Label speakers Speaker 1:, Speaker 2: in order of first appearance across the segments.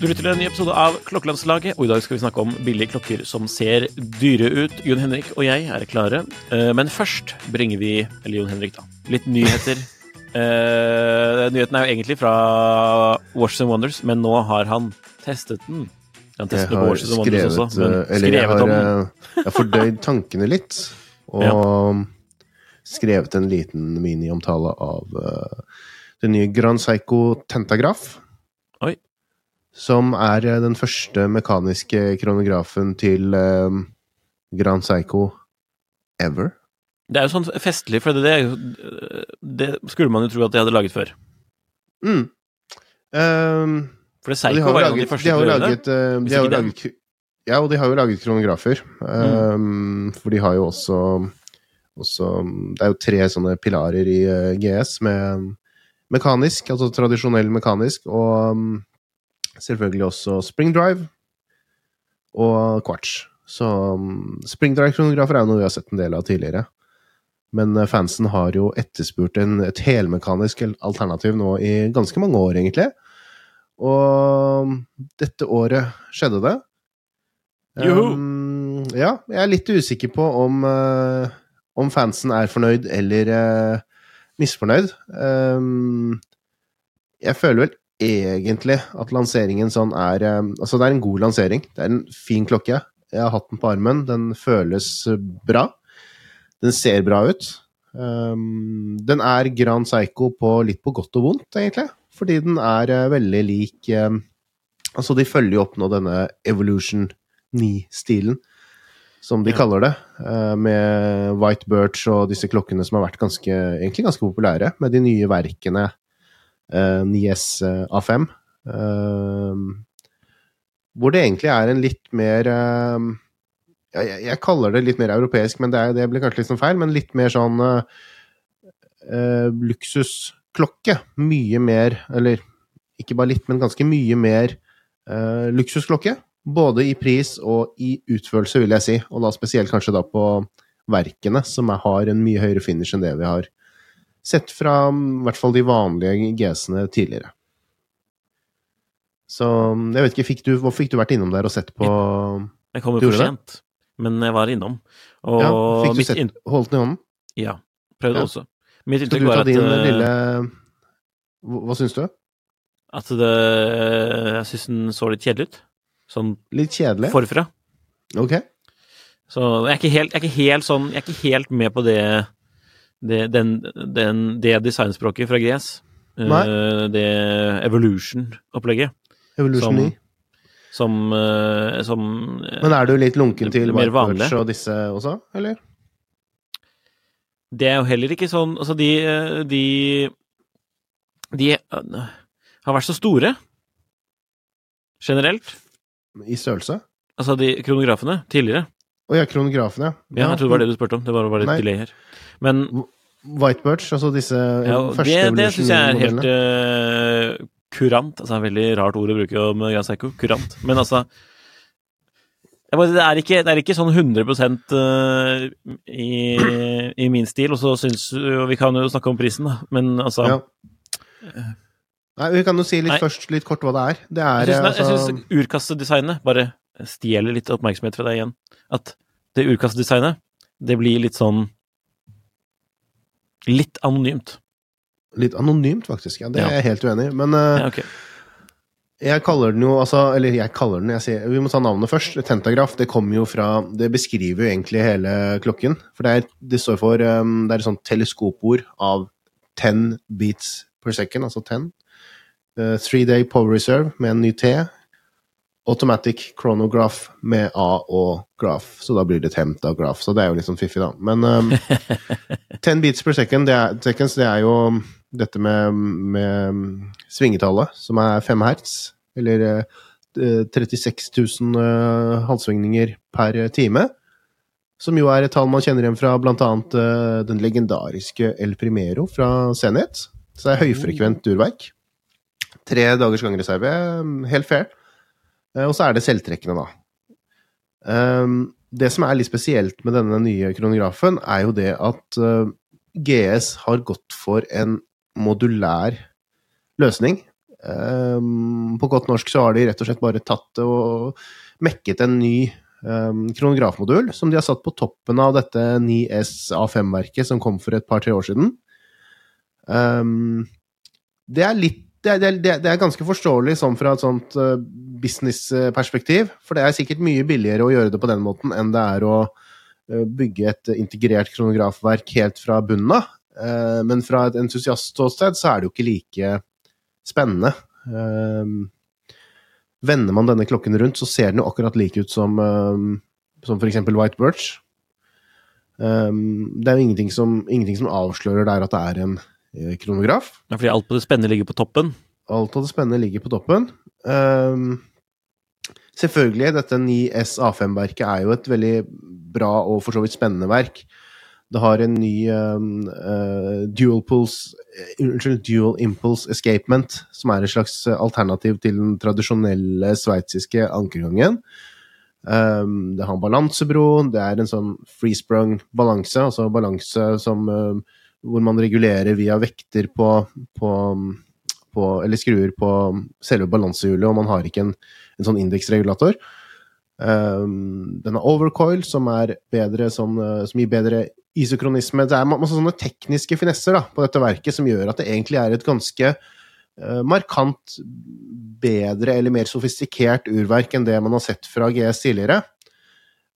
Speaker 1: Du lytter til en ny episode av Klokkelandslaget, og i dag skal vi snakke om billige klokker som ser dyre ut. Jon Henrik og jeg er klare, Eh, men først bringer vi Eller Jon Henrik, da. Litt nyheter. uh, nyheten er jo egentlig fra Watches and Wonders, men nå har han testet den. Han testet jeg
Speaker 2: har
Speaker 1: Watches and Wonders også, men
Speaker 2: eller skrevet jeg
Speaker 1: skrevet
Speaker 2: har,
Speaker 1: om den.
Speaker 2: eh, jeg har fordøyd tankene litt, og skrevet en liten miniomtale av uh, den nye Grand Psycho Tentagraf.
Speaker 1: Oi.
Speaker 2: Som er eh, den første mekaniske kronografen til eh, Grand Psycho ever.
Speaker 1: Det er jo sånn festlig, for det, det, skulle man jo tro at de hadde laget før.
Speaker 2: Mm. Um,
Speaker 1: For det
Speaker 2: de jo
Speaker 1: var jo en av de
Speaker 2: laget,
Speaker 1: første
Speaker 2: de har jo laget, eh, de har jo laget Ja, og de har jo laget kronografer. Um, For de har jo også, også Det er jo tre sånne pilarer i uh, GS med mekanisk, altså tradisjonell mekanisk, og um, selvfølgelig også spring drive og quartz. Så um, spring drive-kronografer er jo noe vi har sett en del av tidligere. Men eh, fansen har jo etterspurt en, et helmekanisk alternativ nå i ganske mange år, egentlig. Og dette året skjedde det.
Speaker 1: Juhu!
Speaker 2: Um, ja, jeg er litt usikker på om, uh, om fansen er fornøyd eller uh, misfornøyd. Um, jeg føler vel egentlig at lanseringen sånn er eh, Altså, det er en god lansering. Det er en fin klokke. Jeg har hatt den på armen. Den føles bra. Den ser bra ut. Um, den er Grand Psycho på litt på godt og vondt, egentlig. Fordi den er eh, veldig lik um, Altså, de følger jo opp nå denne Evolution 9-stilen, som de
Speaker 1: Ja.
Speaker 2: kaller det. Uh, med White Birch og disse klokkene som har vært ganske, egentlig ganske populære, med de nye verkene 9S eh, A5. eh, hvor det egentlig er en litt mer eh, jeg, jeg kaller det litt mer europeisk, men det, er, det blir kanskje litt sånn feil, men litt mer sånn uh, uh, luksusklokke. Mye mer, eller ikke bare litt, men ganske mye mer uh, luksusklokke. Både i pris og i utførelse, vil jeg si. Og da spesielt kanskje da på verkene, som har en mye høyere finish enn det vi har sett fra i hvert fall de vanlige GS-ene tidligere. Så mm, jeg vet ikke, fikk du, hvorfor fikk du vært innom der og sett på
Speaker 1: Jeg kom jo for sent, men jeg var innom. Og
Speaker 2: ja, Fikk du sett,
Speaker 1: inn-
Speaker 2: holdt den i hånden?
Speaker 1: Ja, prøvde
Speaker 2: Ja.
Speaker 1: også. Mitt
Speaker 2: Skal du ta din
Speaker 1: at,
Speaker 2: lille Hva, hva syns du?
Speaker 1: at det Jeg syns den så litt kjedelig ut. Sånn
Speaker 2: Litt kjedelig?
Speaker 1: forfra.
Speaker 2: Ok.
Speaker 1: Så jeg er ikke helt, jeg er ikke helt sånn Jeg er ikke helt med på det det, den, den, det designspråket fra GS. Eh,
Speaker 2: Nei.
Speaker 1: det Evolution-opplegget.
Speaker 2: Evolution
Speaker 1: Som-
Speaker 2: 9.
Speaker 1: Som, eh, som eh,
Speaker 2: Men er du litt lunken til
Speaker 1: blir mer
Speaker 2: White og disse også, eller?
Speaker 1: Det er jo heller ikke sånn Altså, de De, de har vært så store generelt.
Speaker 2: I størrelse?
Speaker 1: Altså de kronografene tidligere.
Speaker 2: Å ja, kronografen, ja.
Speaker 1: Ja, jeg trodde det var det du spurte om. Det var bare litt
Speaker 2: Nei.
Speaker 1: delay her. Men
Speaker 2: White Birch, altså disse
Speaker 1: ja,
Speaker 2: første
Speaker 1: det, det syns jeg er helt
Speaker 2: 9-modellene.
Speaker 1: øh, kurant. Altså, et veldig rart ord å bruke om Jan Seiko. Kurant. Men altså jeg bare, det, er ikke, det er ikke sånn 100% øh, i, i min stil, og så syns og Vi kan jo snakke om prisen, da, men altså
Speaker 2: ja. Nei, Vi kan jo si litt
Speaker 1: Nei.
Speaker 2: først litt kort hva det er. Det er
Speaker 1: Jeg syns,
Speaker 2: altså,
Speaker 1: syns bare stjeler litt oppmerksomhet fra deg igjen. At det urkastdesignet, det blir litt sånn Litt anonymt.
Speaker 2: litt anonymt, faktisk. Ja, det
Speaker 1: Ja.
Speaker 2: er jeg helt uenig i. Men uh,
Speaker 1: Ja, okay.
Speaker 2: jeg kaller den jo altså Eller jeg kaller den jeg sier, Vi må ta navnet først. Tentagraf. Det kommer jo fra Det beskriver jo egentlig hele klokken. For det, er, det står for um, Det er et sånt teleskopord av 10 beats per second, altså 10. Uh, three day power reserve med en ny T. Automatic chronograph med A og graph, så da blir det tentagraph. Så det er jo litt sånn fiffig, da. Men um, 10 beats per second, det er, seconds, det er jo dette med, med svingetallet, som er 5 hertz, eller uh, 36 000 uh, halvsvingninger per time. Som jo er et tall man kjenner igjen fra bl.a. Uh, den legendariske El Primero fra Senhet. Så det er høyfrekvent durverk. Tre dagers gangreserve, helt fair. Eh, Og så er det selvtrekkende, da. Um, det som er litt spesielt med denne nye kronografen, er jo det at uh, GS har gått for en modulær løsning. Um, på godt norsk så har de rett og slett bare tatt og mekket en ny um, kronografmodul som de har satt på toppen av dette 9S A5-verket som kom for et par-tre år siden. Det er litt det det, det er ganske forståelig sånn fra et sånt uh, businessperspektiv, for det er sikkert mye billigere å gjøre det på den måten enn det er å uh, bygge et integrert kronografverk helt fra bunnen av. Uh, men fra et entusiastståsted så er det jo ikke like spennende. Vender man denne klokken rundt, så ser den jo akkurat like ut som, som f.eks. White Birch. Det er jo ingenting som, ingenting som avslører der at det er en eh, kronograf.
Speaker 1: Ja, fordi alt på det spennende ligger på toppen.
Speaker 2: Alt av det spennende ligger på toppen. Um, selvfølgelig, dette 9S A5-verket er jo et veldig bra og for så vidt spennende verk. Det har en ny um, uh, dual, pulse, uh, dual impulse escapement, som er et slags alternativ til den tradisjonelle sveitsiske ankergangen. Um, det har en balansebro, det er en sånn freesprung balanse, altså balanse som um, hvor man regulerer via vekter på, på, på Eller skruer på selve balansehjulet, og man har ikke en, en sånn indeksregulator. Um, den har overcoil, som, bedre, som, uh, som gir bedre isokronisme. Det er masse sånne tekniske finesser da, på dette verket som gjør at det egentlig er et ganske uh, markant bedre eller mer sofistikert urverk enn det man har sett fra GS tidligere.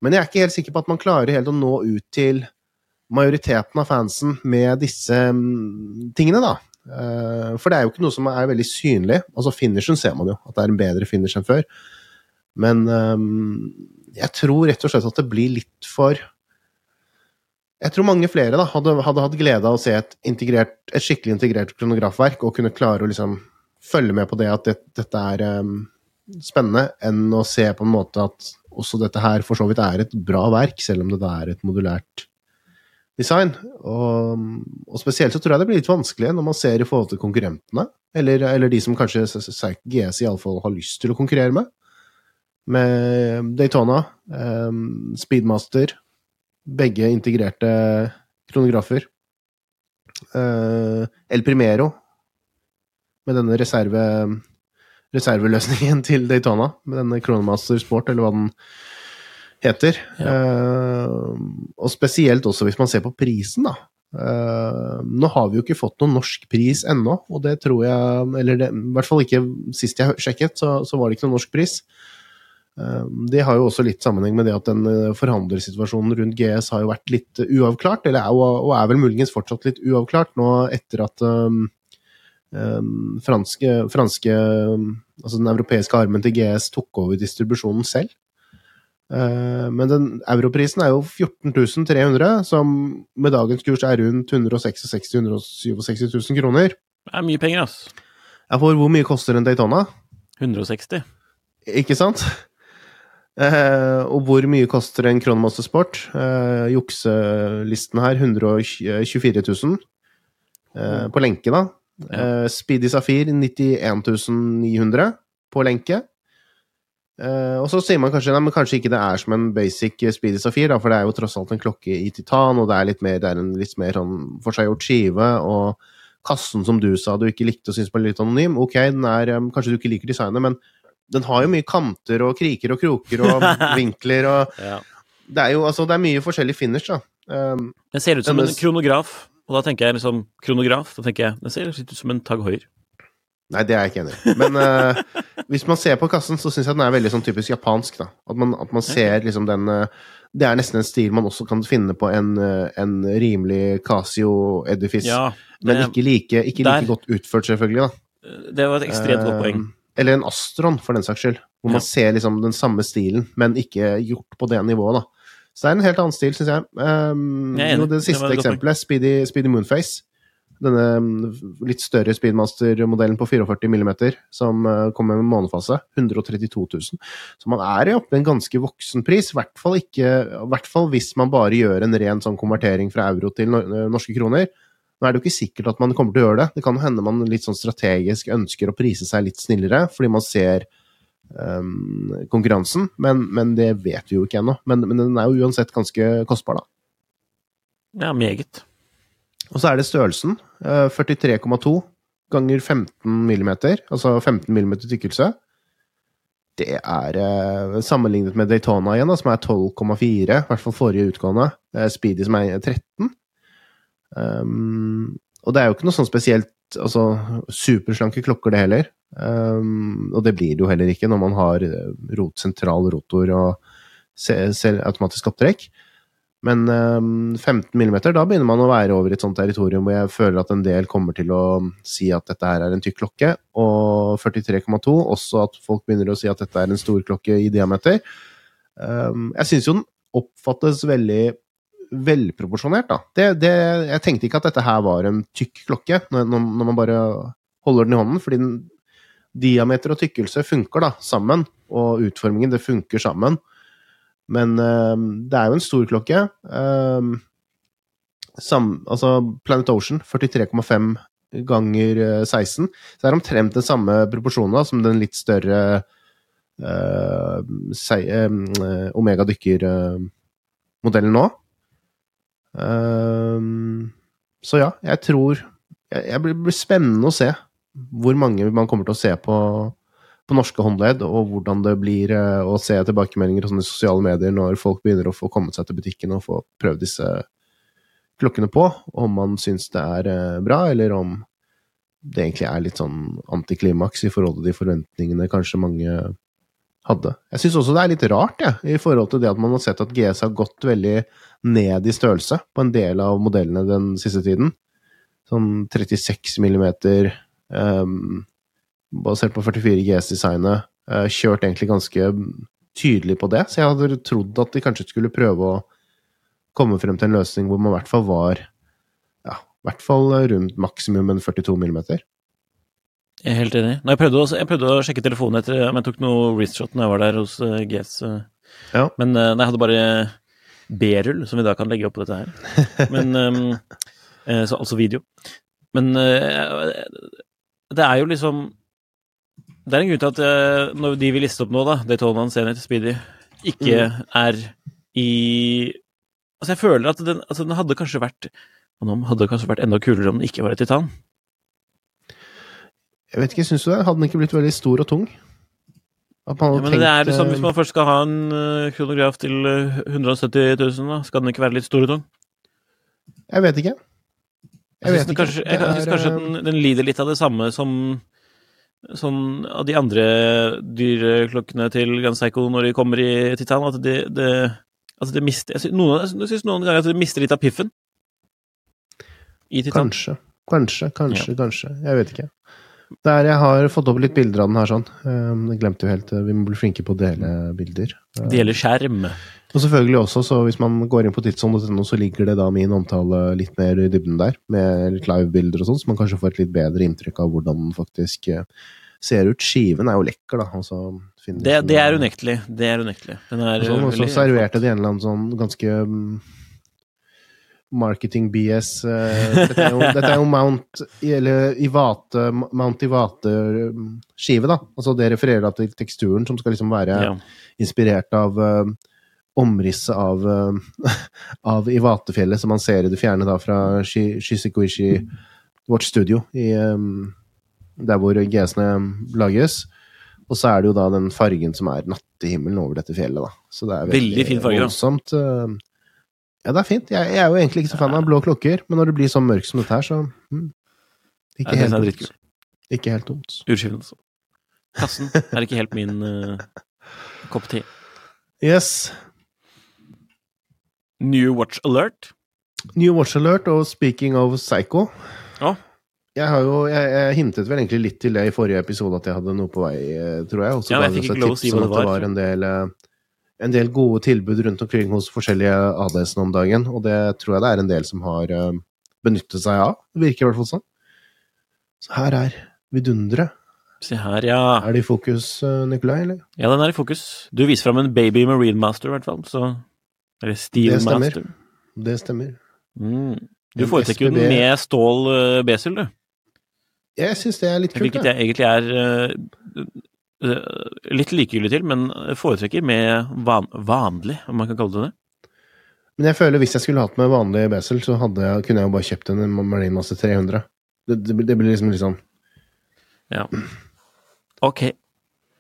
Speaker 2: Men jeg er ikke helt sikker på at man klarer helt å nå ut til majoriteten av fansen med disse mm, tingene, da. Eh, For det er jo ikke noe som er veldig synlig. Altså Finishen ser man jo, at det er en bedre finish enn før. Men ehm, jeg tror rett og slett at det blir litt for Jeg tror mange flere da hadde, hadde hatt glede av å se et, integrert, et skikkelig integrert kronografverk og kunne klare å liksom følge med på det at det, dette er ehm, spennende, enn å se på en måte at også dette her for så vidt er et bra verk, selv om det er et modulært design. Og, og spesielt så tror jeg det blir litt vanskelig når man ser i forhold til konkurrentene, eller, eller de som kanskje GS iallfall har lyst til å konkurrere med. Med Daytona, um, Speedmaster, begge integrerte kronografer. Uh, El Primero, med denne reserve, reserveløsningen til Daytona, med denne Chronomaster Sport, eller hva den heter. Eh, og spesielt også hvis man ser på prisen, da. Uh, nå har vi jo ikke fått noen norsk pris ennå, og det tror jeg Eller det, i hvert fall ikke sist jeg sjekket, så, så var det ikke noen norsk pris. Uh, det har jo også litt sammenheng med det at den forhandlersituasjonen rundt GS har jo vært litt uavklart, eller er, og er vel muligens fortsatt litt uavklart nå etter at um, um, franske, franske Altså den europeiske armen til GS tok over distribusjonen selv. Eh, men den europrisen er jo 14.300, som med dagens kurs er rundt 166 000-167 000 kroner.
Speaker 1: Det er mye penger, ass.
Speaker 2: Ja, for hvor mye koster en Daytona?
Speaker 1: 160.
Speaker 2: Ikke sant? Eh, og hvor mye koster en Kronmaster Sport? Eh, jukselisten her 124 000 eh, på lenke, da. Ja. Speedy Safir 91 900 på lenke. Eh, og så sier man kanskje nei, men kanskje ikke det er som en basic Speedy Safir, da, for det er jo tross alt en klokke i titan, og det er litt mer, det er en litt mer sånn forseggjort skive, og kassen som du sa du ikke likte og syntes var litt anonym. Ok, den er, um, kanskje du ikke liker designet, men den har jo mye kanter og kriker og kroker og vinkler og
Speaker 1: Ja.
Speaker 2: Det er jo altså, det er mye forskjellig finish, da. Um,
Speaker 1: Den ser ut som en kronograf, og da tenker jeg liksom kronograf. Da tenker jeg, Den ser litt ut som en Tag Heuer.
Speaker 2: Nei, det er jeg ikke enig i. Men uh, hvis man ser på kassen, så syns jeg den er veldig sånn typisk japansk. da. At man, at man ser liksom den uh, Det er nesten en stil man også kan finne på en, uh, en rimelig Casio Edifice.
Speaker 1: Ja,
Speaker 2: men ikke like, ikke like godt utført, selvfølgelig. da.
Speaker 1: Det var et ekstremt godt poeng.
Speaker 2: Eller en Astron, for den saks skyld. Hvor
Speaker 1: Ja.
Speaker 2: man ser liksom den samme stilen, men ikke gjort på det nivået, da. Så det er en helt annen stil, syns jeg. Um,
Speaker 1: Jeg
Speaker 2: det
Speaker 1: Det
Speaker 2: siste
Speaker 1: det
Speaker 2: eksempelet, Speedy, Speedy Moonface. Denne um, litt større Speedmaster-modellen på 44 mm, som uh, kommer med månefase. 132 000. Så man er oppe i en ganske voksen pris. I hvert fall, ikke, i hvert fall hvis man bare gjør en ren sånn konvertering fra euro til norske kroner. Nå er det jo ikke sikkert at man kommer til å gjøre det. Det kan hende man litt sånn strategisk ønsker å prise seg litt snillere, fordi man ser um, konkurransen, men, men det vet vi jo ikke ennå. Men, men den er jo uansett ganske kostbar, da.
Speaker 1: Ja, meget.
Speaker 2: Og så er det størrelsen. eh, 43,2 ganger 15 millimeter, altså 15 millimeter tykkelse. Det er eh, sammenlignet med Daytona igjen, som er 12,4, i hvert fall forrige utgående. Eh, Speedy som er 13. Um, og det er jo ikke noe sånn spesielt altså, superslanke klokker, det heller. Um, og det blir det jo heller ikke når man har eh, rot, sentral rotor og automatisk opptrekk. Men um, 15 mm, da begynner man å være over i et sånt territorium hvor jeg føler at en del kommer til å si at dette her er en tykk klokke, og 43,2 også at folk begynner å si at dette er en stor klokke i diameter. Um, jeg syns jo den oppfattes veldig velproporsjonert, da. Det, det, jeg tenkte ikke at dette her var en tykk klokke, når når man bare holder den i hånden, fordi den, diameter og tykkelse funker da, sammen, og utformingen, det funker sammen. Men eh, det er jo en stor klokke. Eh, sam, altså Planet Ocean, 43,5 ganger eh, 16. Så det er omtrent den samme proporsjonen som den litt større uh, se, uh, Omega Dykker-modellen nå. Uh, så ja, jeg tror blir, blir spennende å se hvor mange man kommer til å se på på norske håndledd, og hvordan det blir eh, å se tilbakemeldinger i sosiale medier når folk begynner å få kommet seg til butikken og få prøvd disse klokkene på, om man syns det er eh, bra, eller om det egentlig er litt sånn antiklimaks i forhold til de forventningene kanskje mange hadde. Jeg syns også det er litt rart, jeg, i forhold til det at man har sett at GS har gått veldig ned i størrelse på en del av modellene den siste tiden. Sånn 36 millimeter um, basert på 44 GS-designet, eh, kjørt egentlig ganske tydelig på det. Så jeg hadde trodd at de kanskje skulle prøve å komme frem til en løsning hvor man i hvert fall var ja, i hvert fall rundt maksimum en 42 millimeter.
Speaker 1: Jeg er helt enig. Jeg, prøvde å, jeg prøvde å sjekke telefonen etter om jeg tok noe wristshot når jeg var der hos uh, GS. eh.
Speaker 2: Ja.
Speaker 1: Men eh, nei, jeg hadde bare B-rull, som vi da kan legge opp på dette her. Men, ehm, eh, så, altså video. Men eh, det er jo liksom Det er en grunn til at uh, når de vi lister opp nå, da, Daytonaen, Zenit, Speedy, ikke er i Altså, jeg føler at den, altså, den hadde kanskje vært den hadde kanskje vært enda kulere om den ikke var i titan.
Speaker 2: Jeg vet ikke, syns du det? Hadde den ikke blitt veldig stor og tung?
Speaker 1: Ja,
Speaker 2: men
Speaker 1: men det er liksom,
Speaker 2: eh,
Speaker 1: Hvis man først skal ha en uh, kronograf til eh, 170 000, da, skal den ikke være litt stor og tung?
Speaker 2: Jeg vet ikke.
Speaker 1: Jeg
Speaker 2: jeg
Speaker 1: syns kanskje, jeg, jeg synes kanskje den, den lider litt av det samme som sånn av de andre dyreklokkene til Grand Seiko når de kommer i titan. At det, de, altså de mister, jeg synes noen, noen ganger at det mister litt av piffen. I titan.
Speaker 2: Kanskje. Kanskje, kanskje, kanskje. Jeg vet ikke. Der jeg har fått opp litt bilder av den her sånn. Jeg glemte jo helt Vi må bli flinke på å dele bilder. Dele
Speaker 1: Det gjelder skjerm.
Speaker 2: Og selvfølgelig også, så hvis man går inn på tidsånd.no, så ligger det da min omtale litt mer i dybden der, med litt live-bilder og sånn, så man kanskje får et litt bedre inntrykk av hvordan den faktisk eh, ser ut. Skiven er jo lekker, da. Altså,
Speaker 1: Det, det er unektelig. Det er unektelig. Den er
Speaker 2: sånn, og så serverte de en eller annen sånn ganske mm, marketing BS. eh, Dette er jo, dette er jo Mount eller Ivate, Mount Ivate-skive, da. Altså det refererer da til teksturen, som skal liksom være
Speaker 1: ja.
Speaker 2: inspirert av eh, omrisset av, uh, av Ivatefjellet, som man ser i det fjerne da fra Shi- Shizikuishi vårt studio i, eh, der hvor GS-ene lages. Og så er det jo da den fargen som er nattehimmelen over dette fjellet, da. Så det er
Speaker 1: Veldig fin farge,
Speaker 2: voldsomt. eh, Ja, det er fint. Jeg, jeg er jo egentlig ikke så fan av blå klokker, men når det blir så mørkt som dette her, så mm, ikke,
Speaker 1: ja,
Speaker 2: helt dumt. ikke helt dumt.
Speaker 1: Urskiven, altså. Kassen er ikke helt min uh, kopp te.
Speaker 2: Yes.
Speaker 1: New Watch Alert.
Speaker 2: New Watch Alert og speaking of Psycho
Speaker 1: Ja.
Speaker 2: Jeg, har jo, jeg, jeg hintet vel egentlig litt til det i forrige episode at jeg hadde noe på vei, eh, tror jeg. Og så
Speaker 1: Ja, jeg fikk ikke lov å
Speaker 2: tips
Speaker 1: si hva
Speaker 2: at
Speaker 1: det
Speaker 2: det
Speaker 1: var.
Speaker 2: var en del, eh, en del gode tilbud rundt omkring hos forskjellige ADS-ene om dagen, og det tror jeg det er en del som har eh, benyttet seg av. Det virker i hvert fall sånn. Så her er vidunderet.
Speaker 1: Se her, ja.
Speaker 2: Er det i fokus, Nikolai, eller?
Speaker 1: Ja, den er i fokus. Du viser fram en Baby Marine Master, i hvert fall. Så Eller Steel
Speaker 2: Det.
Speaker 1: Master.
Speaker 2: Det stemmer.
Speaker 1: Mm. Du foretrekker jo den med stål uh, B-syll, du.
Speaker 2: Jeg syns det er litt kult,
Speaker 1: Hvilket
Speaker 2: jeg.
Speaker 1: egentlig er uh, eh, litt likegyldig til, men foretrekker med van vanlig, om man kan kalle det det.
Speaker 2: Men jeg føler hvis jeg skulle hatt med vanlig besel, så hadde kunne jeg jo bare kjøpt en Marine Master 300. Det, det, det blir liksom litt sånn
Speaker 1: Ja. Ok.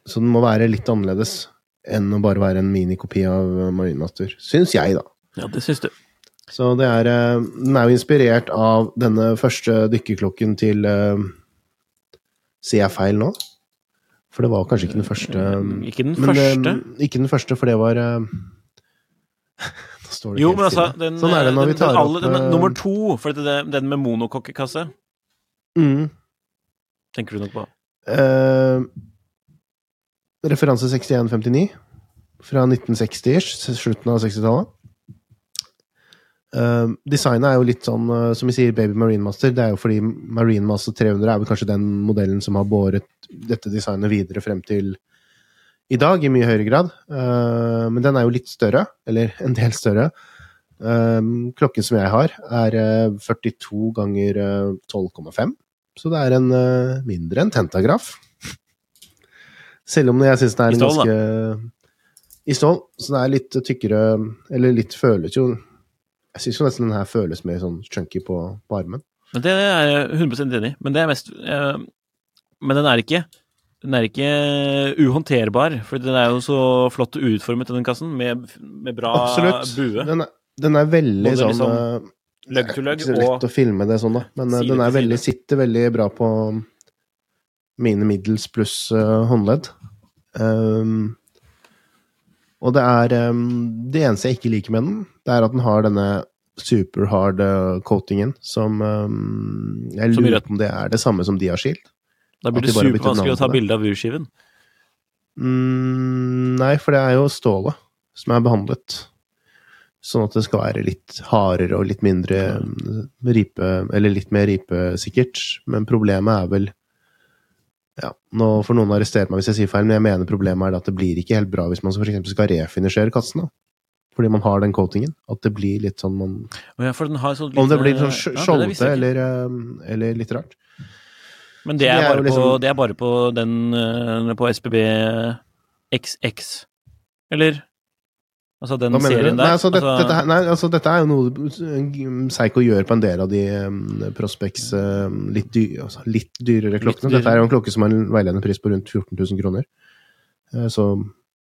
Speaker 2: Så den må være litt annerledes enn å bare være en minikopi av Marine Master. Syns jeg, da.
Speaker 1: Ja, det syns du.
Speaker 2: Så det er eh, Den er jo inspirert av denne første dykkerklokken til uh, Sier jeg feil nå? For det var kanskje ikke den første.
Speaker 1: Eh, Ikke den første.
Speaker 2: ikke den første, for det var uh, det
Speaker 1: Jo, men altså, den,
Speaker 2: Sånn er det når
Speaker 1: den,
Speaker 2: vi tar
Speaker 1: alle,
Speaker 2: opp
Speaker 1: den, nummer to, for det, den med monokokkekasse,
Speaker 2: mm,
Speaker 1: tenker du nok på.
Speaker 2: eh, Referanse 6159 fra 1960-ish, slutten av 60-tallet. Uh, designet er jo litt sånn, uh, som vi sier, Baby Marine Master. Det er jo fordi Marine Master 300 er vel kanskje den modellen som har båret dette designet videre frem til i dag, i mye høyere grad. Uh, men den er jo litt større, eller en del større. Eh, klokken som jeg har, er eh, 42 ganger eh, 12,5. Så det er en eh, mindre enn tentagraf. Selv om jeg syns det er en
Speaker 1: stål, da.
Speaker 2: I stål. Så det er litt tykkere Eller litt føles jo Jeg syns jo nesten den her føles mer sånn chunky på, på armen.
Speaker 1: Men Det er jeg 100 enig i. Men det er mest uh, Men den er ikke den er ikke uhåndterbar, for den er jo så flott utformet, den kassen, med, med bra
Speaker 2: Absolutt.
Speaker 1: bue.
Speaker 2: Den er, den er veldig sånn
Speaker 1: liksom
Speaker 2: til
Speaker 1: løgg og...
Speaker 2: Det er ikke så lett å filme det sånn, da. Men eh, den veldig, sitter veldig bra på mine middels pluss uh, håndledd. Um, og det er um, Det eneste jeg ikke liker med den, det er at den har denne super hard eh, coatingen som um, Jeg lurer på om det er det samme som de har skilt.
Speaker 1: Da blir det supervanskelig å ta bilde av urskiven.
Speaker 2: Mm, nei, for det er jo stålet som er behandlet. Sånn at det skal være litt hardere og litt mindre ripe Eller litt mer ripesikkert. Men problemet er vel ja, nå får noen arrestere meg hvis jeg sier feil, men jeg mener problemet er at det blir ikke helt bra hvis man eksempel skal refinisjere kassen. da. Fordi man har den coatingen. At det blir litt sånn man
Speaker 1: ja, for den har sånn
Speaker 2: Om det blir sånn skjoldete
Speaker 1: ja,
Speaker 2: eller, eh, eller litt rart.
Speaker 1: Men det er,
Speaker 2: det er bare,
Speaker 1: bare på,
Speaker 2: liksom-
Speaker 1: det er bare på den eh, på SPB XX. Eller? Altså den serien der.
Speaker 2: Nei, altså, dette,
Speaker 1: Altså,
Speaker 2: dette, nei, altså, dette er jo noe Psycho gjør på en del av de um, Prospects um, litt, dy, altså, litt dyrere klokkene.
Speaker 1: dyrere.
Speaker 2: Dette er jo en klokke som har en veiledende pris på rundt 14 000 kroner. Uh, Så,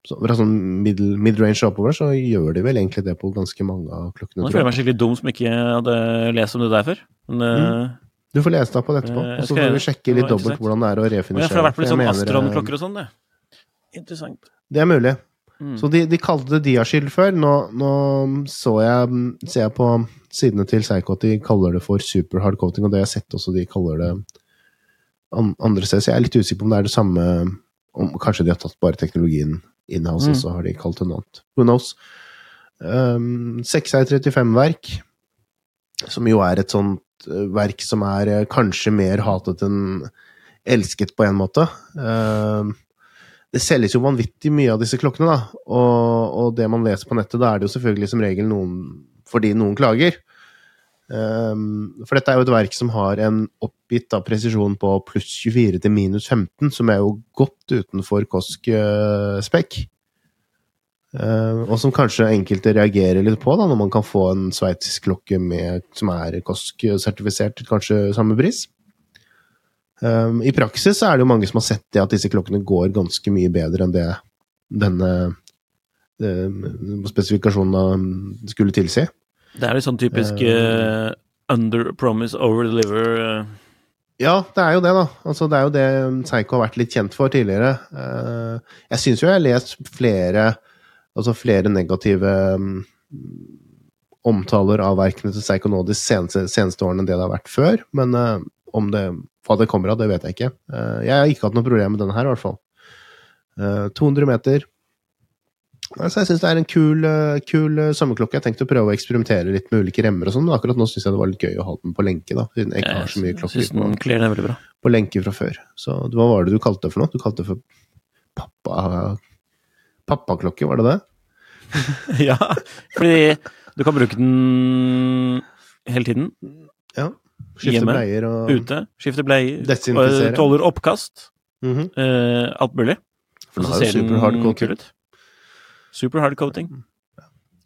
Speaker 2: så fra sånn middle- mid-range oppover så gjør de vel egentlig det på ganske mange av klokkene.
Speaker 1: Nå føler jeg meg skikkelig dum som ikke hadde lest om det der før. Men, mm.
Speaker 2: Du får lese deg på det etterpå,
Speaker 1: Eh,
Speaker 2: og så får vi sjekke litt dobbelt hvordan det er å
Speaker 1: og jeg
Speaker 2: refinisjere.
Speaker 1: har vært på litt sånn
Speaker 2: eh,
Speaker 1: Astron-klokker og sånn, det. Interessant.
Speaker 2: Det er mulig.
Speaker 1: Mm.
Speaker 2: Så de, de kalte det Diaskild før. Nå, nå så jeg, ser jeg på sidene til Seiko at de kaller det for super hard coating, og det har jeg sett også de kaller det andre steder. Så jeg er litt usikker på om det er det samme om Kanskje de har tatt bare teknologien in-house,
Speaker 1: Mm.
Speaker 2: og så har de kalt det noe annet. Who knows? Um, 6R35-verk, som jo er et sånt eh, verk som er eh, kanskje mer hatet enn elsket på en måte. Um, det selges jo vanvittig mye av disse klokkene, da. Og, og det man leser på nettet, da er det jo selvfølgelig som regel noen fordi noen klager. Um, for dette er jo et verk som har en oppgitt da, presisjon på pluss 24 til minus 15, som er jo godt utenfor KOSK-spekk. Uh, og som kanskje enkelte reagerer litt på, da, når man kan få en sveitsisk klokke med, som er KOSK-sertifisert kanskje samme pris. Um, I praksis så er det jo mange som har sett det at disse klokkene går ganske mye bedre enn det denne uh, spesifikasjonen skulle tilsi.
Speaker 1: Det er litt sånn typisk uh, under promise, over deliver. Uh.
Speaker 2: Ja, det er jo det, da. Altså, det er jo det Seigo har vært litt kjent for tidligere. Jeg syns jo jeg har lest flere, altså flere negative um, omtaler av verkene til Seigo nå de seneste, seneste, årene enn det det har vært før, men om det, hva det kommer av, det vet jeg ikke. Uh, jeg har ikke hatt noe problem med denne her, i hvert fall. Uh, 200 meter. Altså, jeg syns det er en kul, kul sommerklokke. Jeg har tenkt å prøve å eksperimentere litt med ulike remmer og sånn, men akkurat nå syns jeg det var litt gøy å ha den på lenke, da, siden jeg ikke har så mye klokker på, på, lenke fra før. Så hva var det du kalte det for noe? Du kalte det for pappa... Pappaklokke, var det det?
Speaker 1: ja, fordi du kan bruke den hele tiden.
Speaker 2: Ja. Skifte Hjemme, bleier og
Speaker 1: Ute. Skifte bleier. Desinfisere. Tåler oppkast. Mm -hmm. uh, alt mulig.
Speaker 2: For den jo super hard coating. Ut.
Speaker 1: Super hard coating.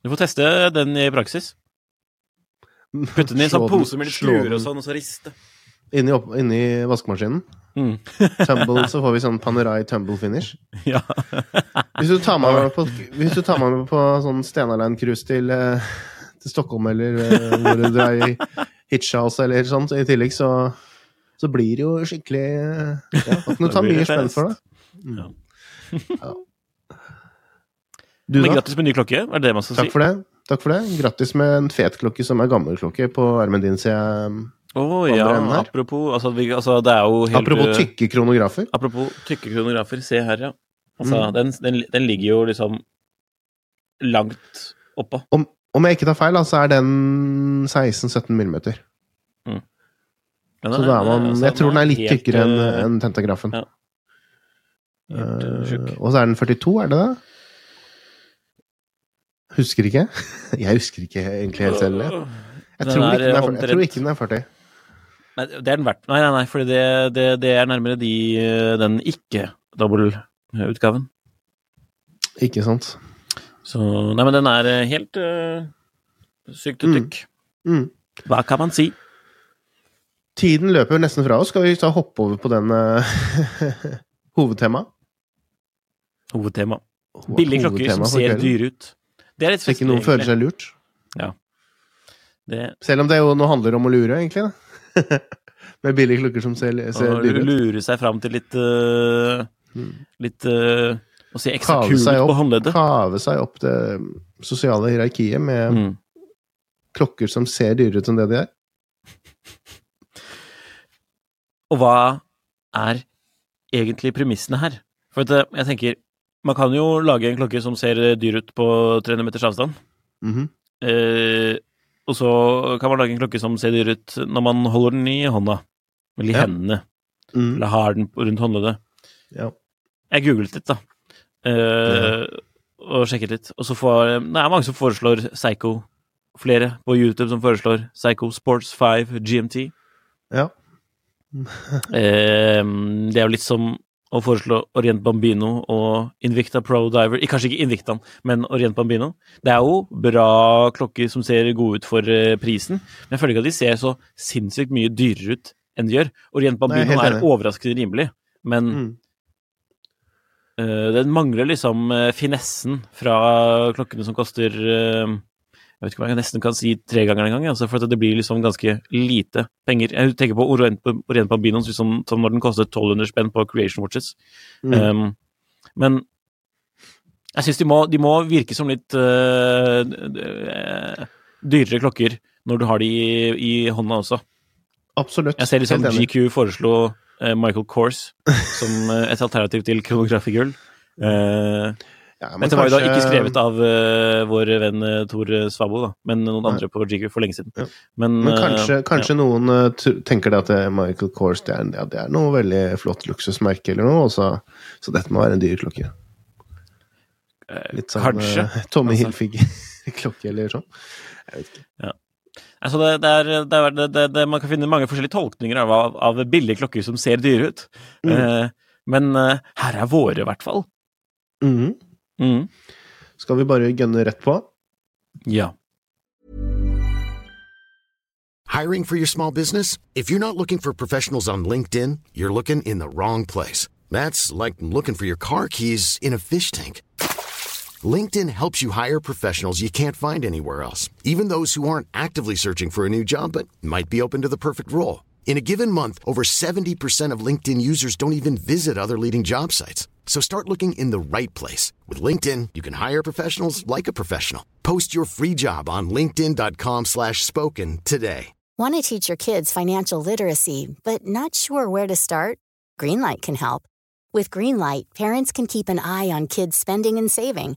Speaker 1: Du får teste den i praksis. Putte den i en sånn pose med litt skruer og sånn, og så riste.
Speaker 2: Inni, opp, inni vaskemaskinen? Mm. tumble, så får vi sånn Panerai tumble finish.
Speaker 1: Ja.
Speaker 2: hvis, du tar meg med på, hvis tar meg med på sånn Stenaland-cruise til, eh, til, Stockholm, eller uh, hvor du er i Hitchhouse eller sånt i tillegg, så, så blir det jo skikkelig Ja, At du tar mye spenn for det. Mm. Ja. ja.
Speaker 1: Du, Men grattis med ny klokke, er det det man skal
Speaker 2: Takk si? For det. Takk for det. Grattis med en fet klokke som er gammel klokke på armen din, ser jeg.
Speaker 1: Oh, ja, apropos altså, vi, altså, det er jo helt
Speaker 2: Apropos eh, tykke kronografer.
Speaker 1: Apropos tykke kronografer, se her, ja. Altså, mm. den, den, den, ligger jo liksom langt oppå.
Speaker 2: Om, om jeg ikke tar feil, så er den 16-17 millimeter. Mm. så da er man Jeg tror den er litt tykkere enn eh, en tentagrafen. Ja. Uh, og så er den 42, er det det? Husker ikke. Jeg husker ikke egentlig helt selv. Jeg, tror, er, ikke er, jeg tror ikke den er 40.
Speaker 1: Nei, det er den verdt. Nei, nei, nei, for det, det, det, er nærmere de, den ikke-dobbeltutgaven.
Speaker 2: Ikke sant.
Speaker 1: Så Nei, men den er eh, helt uh, sykt tykk. Mm. Mm. Hva kan man si?
Speaker 2: Tiden løper nesten fra oss. Skal vi ta hoppe over på den hovedtemaet?
Speaker 1: Hovedtema. Billige klokker som ser dyre ut.
Speaker 2: Det er litt Så ikke noen føler seg lurt?
Speaker 1: Ja.
Speaker 2: Det... Selv om det jo nå handler om å lure, egentlig. da. Med billige klokker som ser, ser
Speaker 1: dyre ut. Lure seg fram til litt uh, Litt uh, Å si ekstra kult på håndleddet.
Speaker 2: Kave seg opp det sosiale hierarkiet med mm. klokker som ser dyrere ut enn det de er.
Speaker 1: Og hva er egentlig premissene her? For at, jeg tenker Man kan jo lage en klokke som ser dyr ut på 300 meters avstand. Mm -hmm. eh, og så kan man lage en klokke som ser dyr ut når man holder den i hånda. Eller i ja. hendene. Mm. Eller har den rundt håndleddet.
Speaker 2: Ja.
Speaker 1: Jeg googlet litt, da. Uh. Og sjekket litt. Og så får Det er mange som foreslår Psycho. Flere på YouTube som foreslår Psycho Sports 5 GMT.
Speaker 2: Ja.
Speaker 1: uh, det er jo litt som å foreslå Orient Bambino og Invicta Pro Diver Kanskje ikke Invictaen, men Orient Bambino. Det er jo bra klokker som ser gode ut for uh, prisen, men jeg føler ikke at de ser så sinnssykt mye dyrere ut enn de gjør. Orient Bambino Nei, er overraskende rimelig, men mm. Uh, den mangler liksom uh, finessen fra klokkene som koster jeg vet ikke om jeg nesten kan si tre ganger en gang, altså for det blir liksom ganske lite penger. Jeg tenker på Orient, Orient Bambino liksom, som når den kostet 1200 spenn på Creation Watches. Mm. Um, men jeg syns de, de, må virke som litt uh, dyrere klokker når du har de i, i hånda også.
Speaker 2: Absolutt.
Speaker 1: Jeg ser liksom GQ foreslo Michael Kors som uh, et alternativ til kronografi-gull. Uh, ja, Dette var jo da ikke skrevet av uh, vår venn uh, Tor Svabo, da, men noen andre på GQ for lenge siden. Ja.
Speaker 2: Men, men, kanskje, kanskje ja. noen tenker det at Michael Kors det er, det er, noe veldig flott luksusmerke eller noe, så, så, dette må være en dyr klokke. Litt sånn. Tommy altså. Hilfiger-klokke eller sånn. Jeg vet ikke.
Speaker 1: Ja. Altså det, det, er, det, er, man kan finne mange forskjellige tolkninger av, av billige klokker som ser dyre ut. Mm. men her er våre, i hvert fall.
Speaker 2: Mm. Mm. Skal vi bare gønne rett på?
Speaker 1: Ja.
Speaker 3: Hiring for your small business? If you're not looking for professionals on LinkedIn, you're looking in the wrong place. That's like looking for your car keys in a fish tank. LinkedIn helps you hire professionals you can't find anywhere else, even those who aren't actively searching for a new job but might be open to the perfect role. In a given month, over 70% of LinkedIn users don't even visit other leading job sites. So start looking in the right place. With LinkedIn, you can hire professionals like a professional. Post your free job on linkedin.com slash spoken today.
Speaker 4: Want to teach your kids financial literacy, but not sure where to start? Greenlight can help. With Greenlight, parents can keep an eye on kids' spending and saving,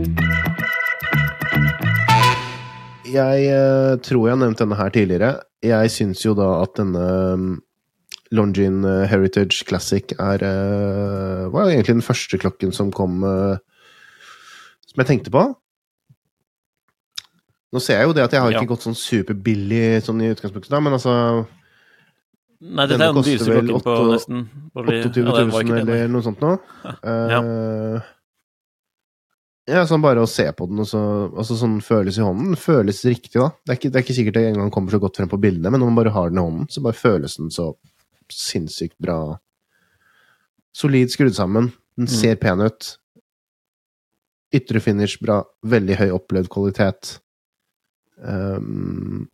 Speaker 2: Jeg eh, tror jeg har nevnt denne her tidligere. Jeg syns jo da at denne um, Longin eh, Heritage Classic er eh, var egentlig den første klokken som kom Som jeg tenkte på. Nå ser jeg jo det at jeg har ikke
Speaker 1: Ja.
Speaker 2: gått sånn superbillig sånn i utgangspunktet, da, men altså
Speaker 1: Nei, dette er den dyreste klokken på nesten
Speaker 2: 28
Speaker 1: ja, det var
Speaker 2: 000
Speaker 1: ja,
Speaker 2: eller noe sånt nå. Eh, ja, sånn bare å se på den, og så altså sånn føles i hånden. Den føles riktig, da. Det er ikke, det er ikke sikkert det engang kommer så godt frem på bildene, men når man bare har den i hånden, så bare føles den så sinnssykt bra. Solid skrudd sammen. Den
Speaker 1: Mm.
Speaker 2: ser pen ut. Ytre finish bra. Veldig høy opplevd kvalitet. Um,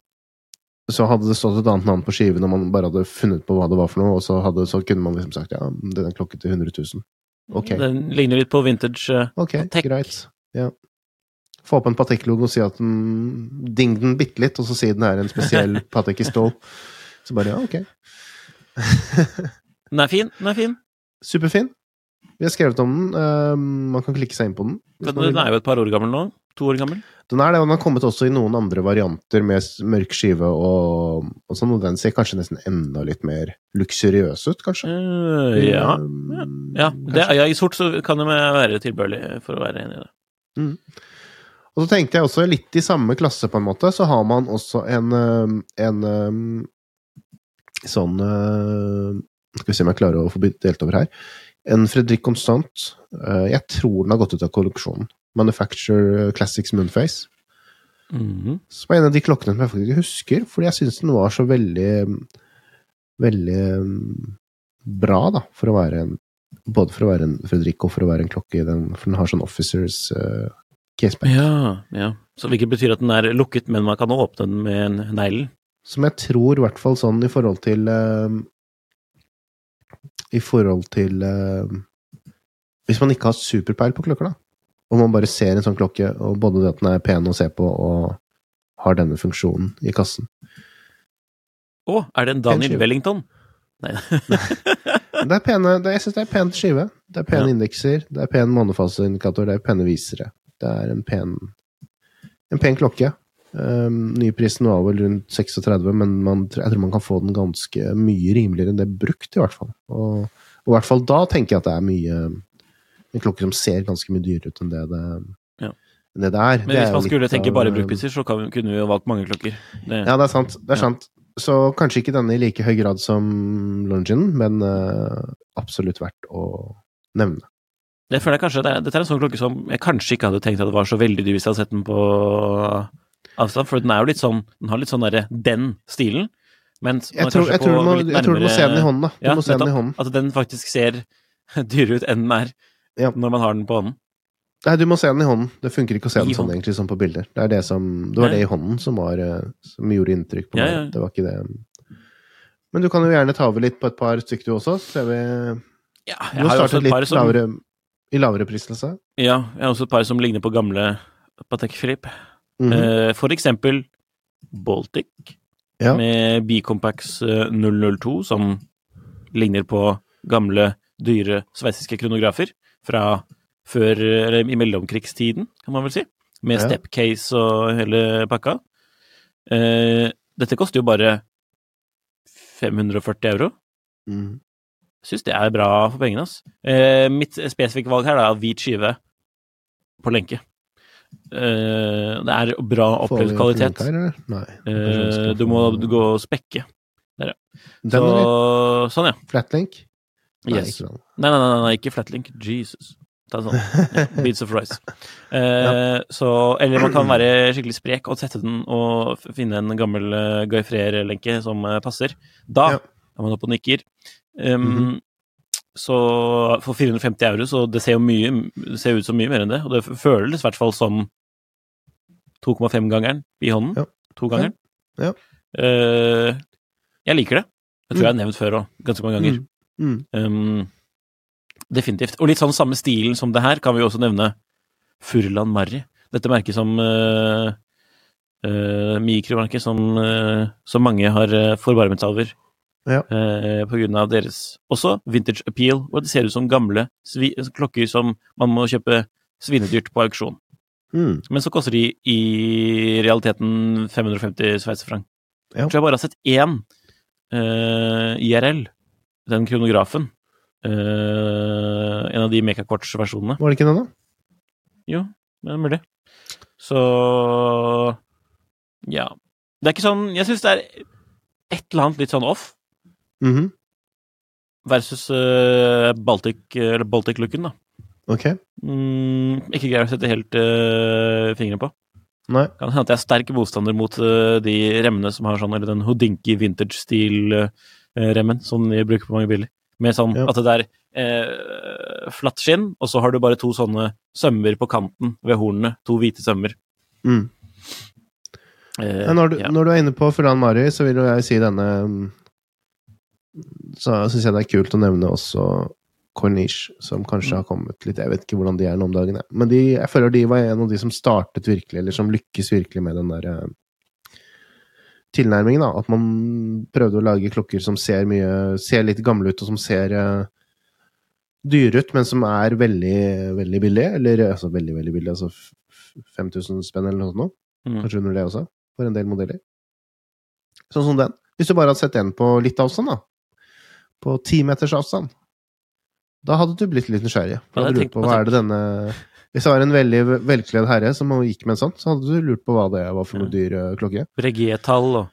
Speaker 2: så hadde det stått et annet navn på skiven og man bare hadde funnet på hva det var for noe, og så, hadde, så kunne man liksom sagt ja, den er klokken til 100 000. Ok,
Speaker 1: Den ligner litt på vintage eh,
Speaker 2: ok,
Speaker 1: Patek.
Speaker 2: greit. Ja. Få opp en Patek-logo og si at den Ding den bitte litt, og så si den er en spesiell Patek i stål. Så bare ja, ok.
Speaker 1: Den er fin, den er fin.
Speaker 2: Superfin. Vi har skrevet om den. Uh, man kan klikke seg inn på den.
Speaker 1: Den, den er jo et par år gammel nå. To år gammel.
Speaker 2: Den er det, og den har kommet også i noen andre varianter med mørk skive og, og sånn, og den ser kanskje nesten enda litt mer luksuriøs ut, kanskje.
Speaker 1: Uh, ja.
Speaker 2: ja.
Speaker 1: ja. Det, ja. I sort så kan det være tilbørlig, for å være enig i det.
Speaker 2: Og så tenkte jeg også litt i samme klasse, på en måte, så har man også en, um, en um, sånn uh, Skal vi se om jeg klarer å få delt over her. En Fredrik Constant. Uh, jeg tror den har gått ut av kolleksjonen. Manufacture Classics Moonface.
Speaker 1: Mhm.
Speaker 2: Som er en av de klokkene som jeg faktisk ikke husker, fordi jeg syns den var så veldig Veldig um, bra, da, for å være en Både for å være en Fredrik og for å være en klokke i den, for den har sånn officers uh, caseback.
Speaker 1: Ja, ja. Så hvilket betyr at den er lukket, men man kan åpne den med en neglen.
Speaker 2: Som jeg tror, i hvert fall sånn i forhold til uh, I forhold til uh, Hvis man ikke har superpeil på klokker, da, og man bare ser en sånn klokke, og både det at den er pen å se på, og har denne funksjonen i kassen
Speaker 1: Å, er det en Daniel. Wellington? Nei.
Speaker 2: Det er pene, det, jeg syns det er pen skive. Det er pene
Speaker 1: Ja.
Speaker 2: indekser, det er pen månefaseindikator, det er pene visere. Det er en pen En pen klokke. Um, Nyprisen var vel rundt 36, men man, jeg tror man kan få den ganske mye rimeligere enn det brukt, i hvert fall. Og, og i hvert fall da tenker jeg at det er mye En klokke som ser ganske mye dyrere ut enn det det,
Speaker 1: Ja.
Speaker 2: enn det, det er.
Speaker 1: Men
Speaker 2: Det
Speaker 1: hvis
Speaker 2: er
Speaker 1: man skulle tenke bare brukpriser, så kan, kunne vi jo valgt mange klokker. Det,
Speaker 2: Ja, det er sant. Det er sant. Så kanskje ikke denne i like høy grad som Longin, men uh, absolutt verdt å nevne.
Speaker 1: det føler jeg kanskje det er, Dette er en sånn klokke som jeg kanskje ikke hadde tenkt at det var så veldig dyr hvis jeg hadde sett den på avstand, for den er jo litt sånn Den har litt sånn derre den stilen. Mens
Speaker 2: Jeg tror, jeg, tror må, jeg tror du må se den i hånden, da. Du
Speaker 1: Ja,
Speaker 2: må se den i hånden.
Speaker 1: At den faktisk ser dyrere ut enn den er
Speaker 2: Ja.
Speaker 1: når man har den på hånden.
Speaker 2: Nei, du må se den i hånden. Det funker ikke å se
Speaker 1: I
Speaker 2: den sånn
Speaker 1: hånden.
Speaker 2: egentlig som på bilder. Det er det som Det var
Speaker 1: Nei.
Speaker 2: det i hånden som var eh, Som gjorde inntrykk på
Speaker 1: Ja,
Speaker 2: meg.
Speaker 1: ja.
Speaker 2: Det var ikke det Men du kan jo gjerne ta over litt på et par stykker du også, så ser vi
Speaker 1: Ja,
Speaker 2: Du
Speaker 1: jeg
Speaker 2: har
Speaker 1: har
Speaker 2: startet litt
Speaker 1: som
Speaker 2: lavere i lavere prisklasse.
Speaker 1: Ja, jeg har også et par som ligner på gamle Patek Philippe.
Speaker 2: Mm
Speaker 1: -hmm. For eksempel Baltic
Speaker 2: Ja.
Speaker 1: med Bicompax eh, 002, som ligner på gamle, dyre sveitsiske kronografer fra før, eller i mellomkrigstiden, kan man vel si. Med
Speaker 2: Ja.
Speaker 1: stepcase og hele pakka. Eh, dette koster jo bare 540 euro.
Speaker 2: Mm.
Speaker 1: Syns det er bra for pengene, ass. Eh, mitt spesifikke valg her er hvit skive på lenke. Eh, det er bra opplevd kvalitet.
Speaker 2: her. Nei.
Speaker 1: Eh, du må gå og spekke.
Speaker 2: Den,
Speaker 1: Så, sånn, ja.
Speaker 2: Flatlink?
Speaker 1: Yes.
Speaker 2: Nei.
Speaker 1: Nei, nei, nei, nei, ikke flatlink. Jesus. Ta sånn. Ja, Beats of Rice. Eh, så, eller man kan være skikkelig sprek og sette den og finne en gammel uh, Guy Freyr-lenke som uh, passer. Da
Speaker 2: Ja.
Speaker 1: er man oppe og nikker. Um,
Speaker 2: Mhm.
Speaker 1: Så for 450 euro, så det ser jo mye det ser ut som mye mer enn det. Og det føles i hvert fall som 2,5-gangeren i hånden.
Speaker 2: Ja.
Speaker 1: To-gangeren.
Speaker 2: Ja.
Speaker 1: Uh, jeg liker det. Jeg tror jeg har nevnt før òg, ganske mange ganger.
Speaker 2: Mm.
Speaker 1: Um, definitivt. Og litt sånn samme stilen som det her kan vi også nevne Furlan Marry. Dette merket som uh, uh, Mikromerket som, uh, som mange har forbarmet seg over.
Speaker 2: Ja.
Speaker 1: På grunn av deres også vintage appeal, og det ser ut som gamle klokker som man må kjøpe svinedyrt på auksjon.
Speaker 2: Mm.
Speaker 1: Men så koster de i realiteten 550 sveitserfranc.
Speaker 2: Ja.
Speaker 1: Jeg tror jeg bare har sett én uh, IRL, den kronografen. Uh, en av de Mekakvarts-versjonene.
Speaker 2: Var det ikke den, da?
Speaker 1: Jo, det er mulig. Så ja. Det er ikke sånn Jeg syns det er et eller annet litt sånn off
Speaker 2: Mhm.
Speaker 1: versus uh, Baltic, eller Baltic-looken, da.
Speaker 2: Ok.
Speaker 1: Mm, ikke greier å sette helt uh, fingeren på.
Speaker 2: Nei.
Speaker 1: Kan hende at jeg er sterk motstander mot uh, de remmene som har sånn, eller den Houdinki vintage-stil-remmen som de bruker på mange biler. Med sånn
Speaker 2: Ja.
Speaker 1: at det er eh, flatt skinn, og så har du bare to sånne sømmer på kanten ved hornene. To hvite sømmer.
Speaker 2: Mm.
Speaker 1: Eh,
Speaker 2: når, du,
Speaker 1: ja.
Speaker 2: når du er inne på Fulan Mari, så vil jo jeg si denne mm, Så syns jeg det er kult å nevne også Corniche, som kanskje har kommet litt Jeg vet ikke hvordan de er nå om dagen, jeg. men de, jeg føler de var en av de som startet virkelig, eller som lykkes virkelig med den der tilnærmingen, da. At man prøvde å lage klokker som ser mye Ser litt gamle ut, og som ser uh, dyre ut, men som er veldig, veldig billige. Eller altså veldig, veldig billige, altså f- f- 5000 spenn eller noe sånt.
Speaker 1: Mm.
Speaker 2: Kanskje under det også, for en del modeller. Sånn som den. Hvis du bare hadde sett den på litt avstand, da. På ti meters avstand. Da hadde du blitt litt nysgjerrig.
Speaker 1: Ja,
Speaker 2: lurt på hva er det denne Hvis det var en veldig velkledd herre som gikk med en sånn, så hadde du lurt på hva det var for noe dyr eh, klokke.
Speaker 1: Breguet-tall og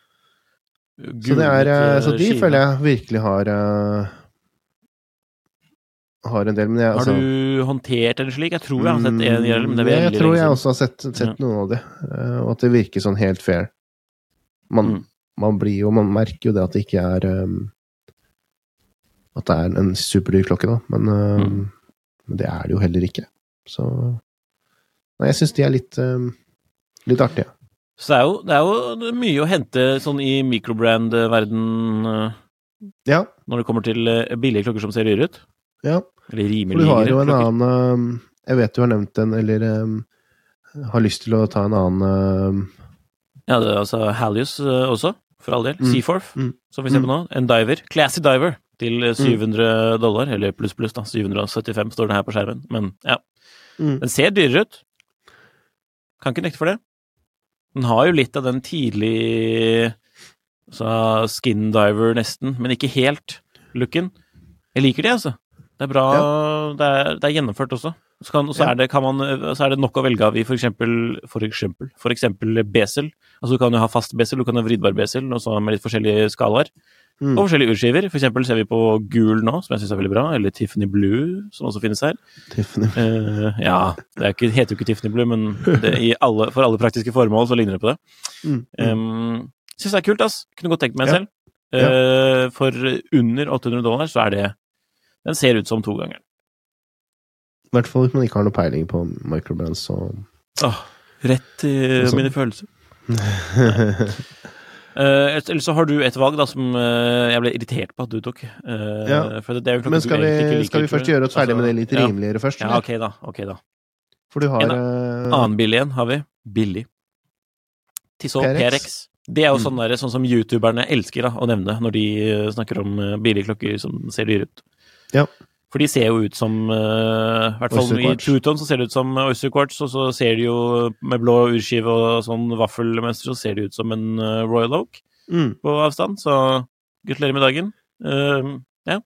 Speaker 2: Så, det er, eh, så de
Speaker 1: skive.
Speaker 2: føler jeg virkelig har eh, Har en del, men jeg
Speaker 1: Har
Speaker 2: altså
Speaker 1: du håndtert en slik? Jeg tror jeg har sett en hjelm. det
Speaker 2: Mm, Jeg tror jeg også har sett, sett noen av de, og at det virker sånn helt fair. Man,
Speaker 1: Mm.
Speaker 2: man blir jo Man merker jo det at det ikke er um, At det er en superdyr klokke, da, men, um,
Speaker 1: Mm.
Speaker 2: men det er det jo heller ikke. Så Nei, jeg syns de er litt um, litt artige.
Speaker 1: Så det er, jo, det er jo mye å hente sånn i microbrand-verden eh,
Speaker 2: Ja,
Speaker 1: når det kommer til eh, billige klokker som ser dyre ut.
Speaker 2: ja.
Speaker 1: Eller
Speaker 2: For
Speaker 1: klokker.
Speaker 2: du har jo en
Speaker 1: klokker.
Speaker 2: annen um, Jeg vet du har nevnt den, eller um, har lyst til å ta en annen um,
Speaker 1: Ja, det er altså Halius eh, også, for all del.
Speaker 2: Mm.
Speaker 1: Seaforth,
Speaker 2: Mm.
Speaker 1: som vi ser på nå. En diver. Classy diver til eh,
Speaker 2: Mm.
Speaker 1: 700 dollar, eller pluss pluss, da. 775 står det her på skjermen. Men ja.
Speaker 2: Mm.
Speaker 1: Den ser dyrere ut. Kan ikke nekte for det. Den har jo litt av den tidlig så skin diver, nesten, men ikke helt looken. Jeg liker det, altså. Det er bra det, er, det er gjennomført også. Så, kan, så,
Speaker 2: Ja.
Speaker 1: er det, kan man, så er det nok å velge av i for eksempel, for eksempel, for eksempel besel. Altså du kan jo ha fast besel, du kan ha vridbar besel, og så med litt forskjellige skalaer.
Speaker 2: Mm.
Speaker 1: Og forskjellige urskiver. For eksempel ser vi på gul nå, som jeg syns er veldig bra, eller Tiffany Blue, som også finnes her.
Speaker 2: Tiffany.
Speaker 1: uh, ja, det ikke, heter jo ikke Tiffany Blue, men det, i alle, for alle praktiske formål så ligner det på det.
Speaker 2: Mm.
Speaker 1: Um, Syns det er kult, ass. Kunne godt tenkt meg
Speaker 2: Ja.
Speaker 1: selv. Eh, for under 800 dollar så er det Den ser ut som togangeren.
Speaker 2: I hvert fall hvis man ikke har noe peiling på microbrands, og
Speaker 1: Åh, rett til
Speaker 2: Og
Speaker 1: mine følelser. Eh, Eller så har du et valg da som uh, jeg ble irritert på at du tok. Uh,
Speaker 2: Ja.
Speaker 1: det
Speaker 2: Men skal vi,
Speaker 1: liker,
Speaker 2: skal vi først gjøre oss ferdig
Speaker 1: Altså,
Speaker 2: med det litt
Speaker 1: ja.
Speaker 2: rimeligere først?
Speaker 1: Ja, ok da. ok da.
Speaker 2: For du har
Speaker 1: En Annen billig en har vi. Billig. Tissot.
Speaker 2: PRX.
Speaker 1: Det er jo
Speaker 2: Mm.
Speaker 1: sånn, der, sånn som youtuberne elsker da, å nevne når de snakker om billige klokker som ser dyre ut.
Speaker 2: Ja.
Speaker 1: For de ser jo ut som uh, I hvert fall i. Truton så ser det ut som Oyster Quartz, og så ser de jo med blå urskive og sånn vaffelmønster, så ser de ut som en eh, Royal Oak
Speaker 2: mm,
Speaker 1: på avstand. Så Gratulerer med dagen. Uh, ja.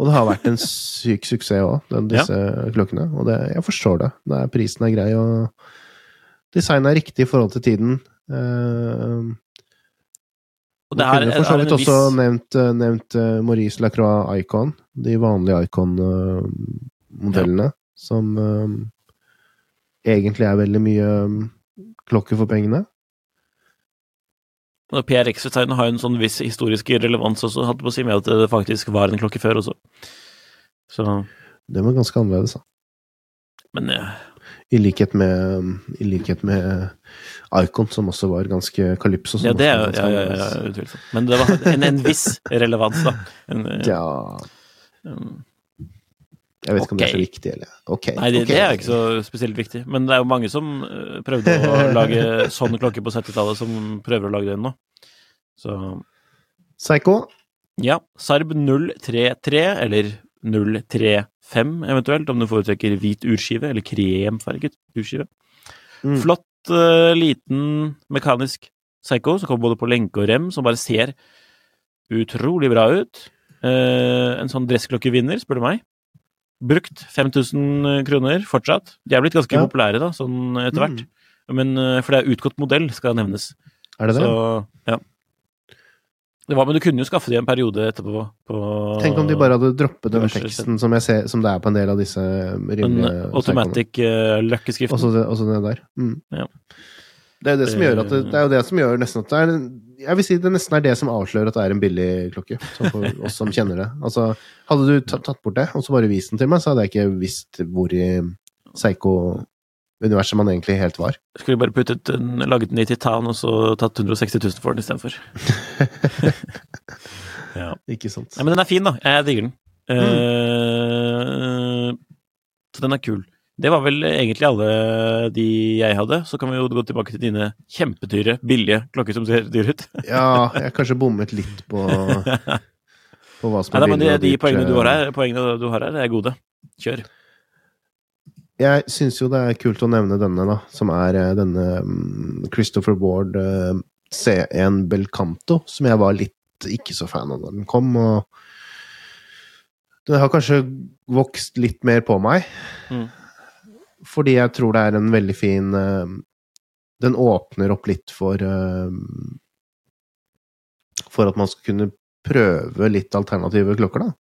Speaker 2: Og det har vært en syk suksess òg, disse klokkene. Og det, jeg forstår det. det er, prisen er grei, og designet er riktig i forhold til tiden. Uh,
Speaker 1: Og det
Speaker 2: Man kunne for så vidt også
Speaker 1: viss
Speaker 2: nevnt, eh, nevnt eh, Maurice Lacroix Icon, de vanlige Icon-modellene, som um, egentlig er veldig mye um, klokker for pengene.
Speaker 1: PRX-designet har jo en sånn viss historisk relevans også, hadde på å si med at det faktisk var en klokke før også. Så
Speaker 2: Det var ganske annerledes, da.
Speaker 1: Men ja,
Speaker 2: I likhet med, i likhet med Icon, som også var ganske kalypso.
Speaker 1: ja det er
Speaker 2: jo
Speaker 1: ja, ja, utvilsomt. Men det var en, en viss relevans, da. En, eh,
Speaker 2: Ja,
Speaker 1: um,
Speaker 2: jeg vet ikke om det er så viktig, eller Ok.
Speaker 1: Nei, det,
Speaker 2: okay.
Speaker 1: det er ikke så spesielt viktig. Men det er jo mange som eh, prøvde å lage sånn klokke på 70-tallet, som prøver å lage den nå. Så
Speaker 2: Psycho.
Speaker 1: ja. Sarb 033, eller 035 eventuelt, om du foretrekker hvit urskive, eller kremfarget urskive.
Speaker 2: Mm.
Speaker 1: Flott, uh, liten mekanisk Psycho, som kommer både på lenke og rem, som bare ser utrolig bra ut. Uh, en sånn dressklokke-vinner, spør du meg. Brukt 5000 kroner fortsatt. De er blitt ganske
Speaker 2: Ja.
Speaker 1: populære, da, sånn etter hvert.
Speaker 2: Mm.
Speaker 1: Men, uh, for det er utgått modell, skal nevnes.
Speaker 2: Er det det?
Speaker 1: Så, ja. Det var, men du kunne jo skaffe de en periode etterpå. På,
Speaker 2: Tenk om de bare hadde droppet den teksten som, ser, som det er på en del av disse
Speaker 1: en
Speaker 2: rimelige
Speaker 1: automatic uh, løkkeskriften.
Speaker 2: Også det, også det der. Mm.
Speaker 1: Ja.
Speaker 2: Det er jo det som gjør at det, det er jo det som gjør nesten at det er Jeg vil si det nesten er det som avslører at det er en billig klokke, for oss som kjenner det. Altså, hadde du tatt, bort det, og så bare vist den til meg, så hadde jeg ikke visst hvor i Psycho-universet man egentlig helt var.
Speaker 1: Skulle bare puttet den, laget den i titan og så tatt 160 000 for den istedenfor. ja.
Speaker 2: Ikke sant?
Speaker 1: Nei, men den er fin, da. Jeg digger den. Eh, så den er kul. Det var vel egentlig alle de jeg hadde. Så kan vi jo gå tilbake til dine kjempedyre, billige klokker som ser dyre ut.
Speaker 2: Ja, jeg har kanskje bommet litt på, på hva som
Speaker 1: er
Speaker 2: er
Speaker 1: Nei, men de, de poengene du har her, poengene du har her, er gode. Kjør.
Speaker 2: Jeg syns jo det er kult å nevne denne, da, som er eh, denne mm, Christopher Ward eh, C1 Belcanto, som jeg var litt ikke så fan av da den kom, og den har kanskje vokst litt mer på meg.
Speaker 1: Mm.
Speaker 2: Fordi jeg tror det er en veldig fin eh, Den åpner opp litt for For at man skal kunne prøve litt alternative klokker, da.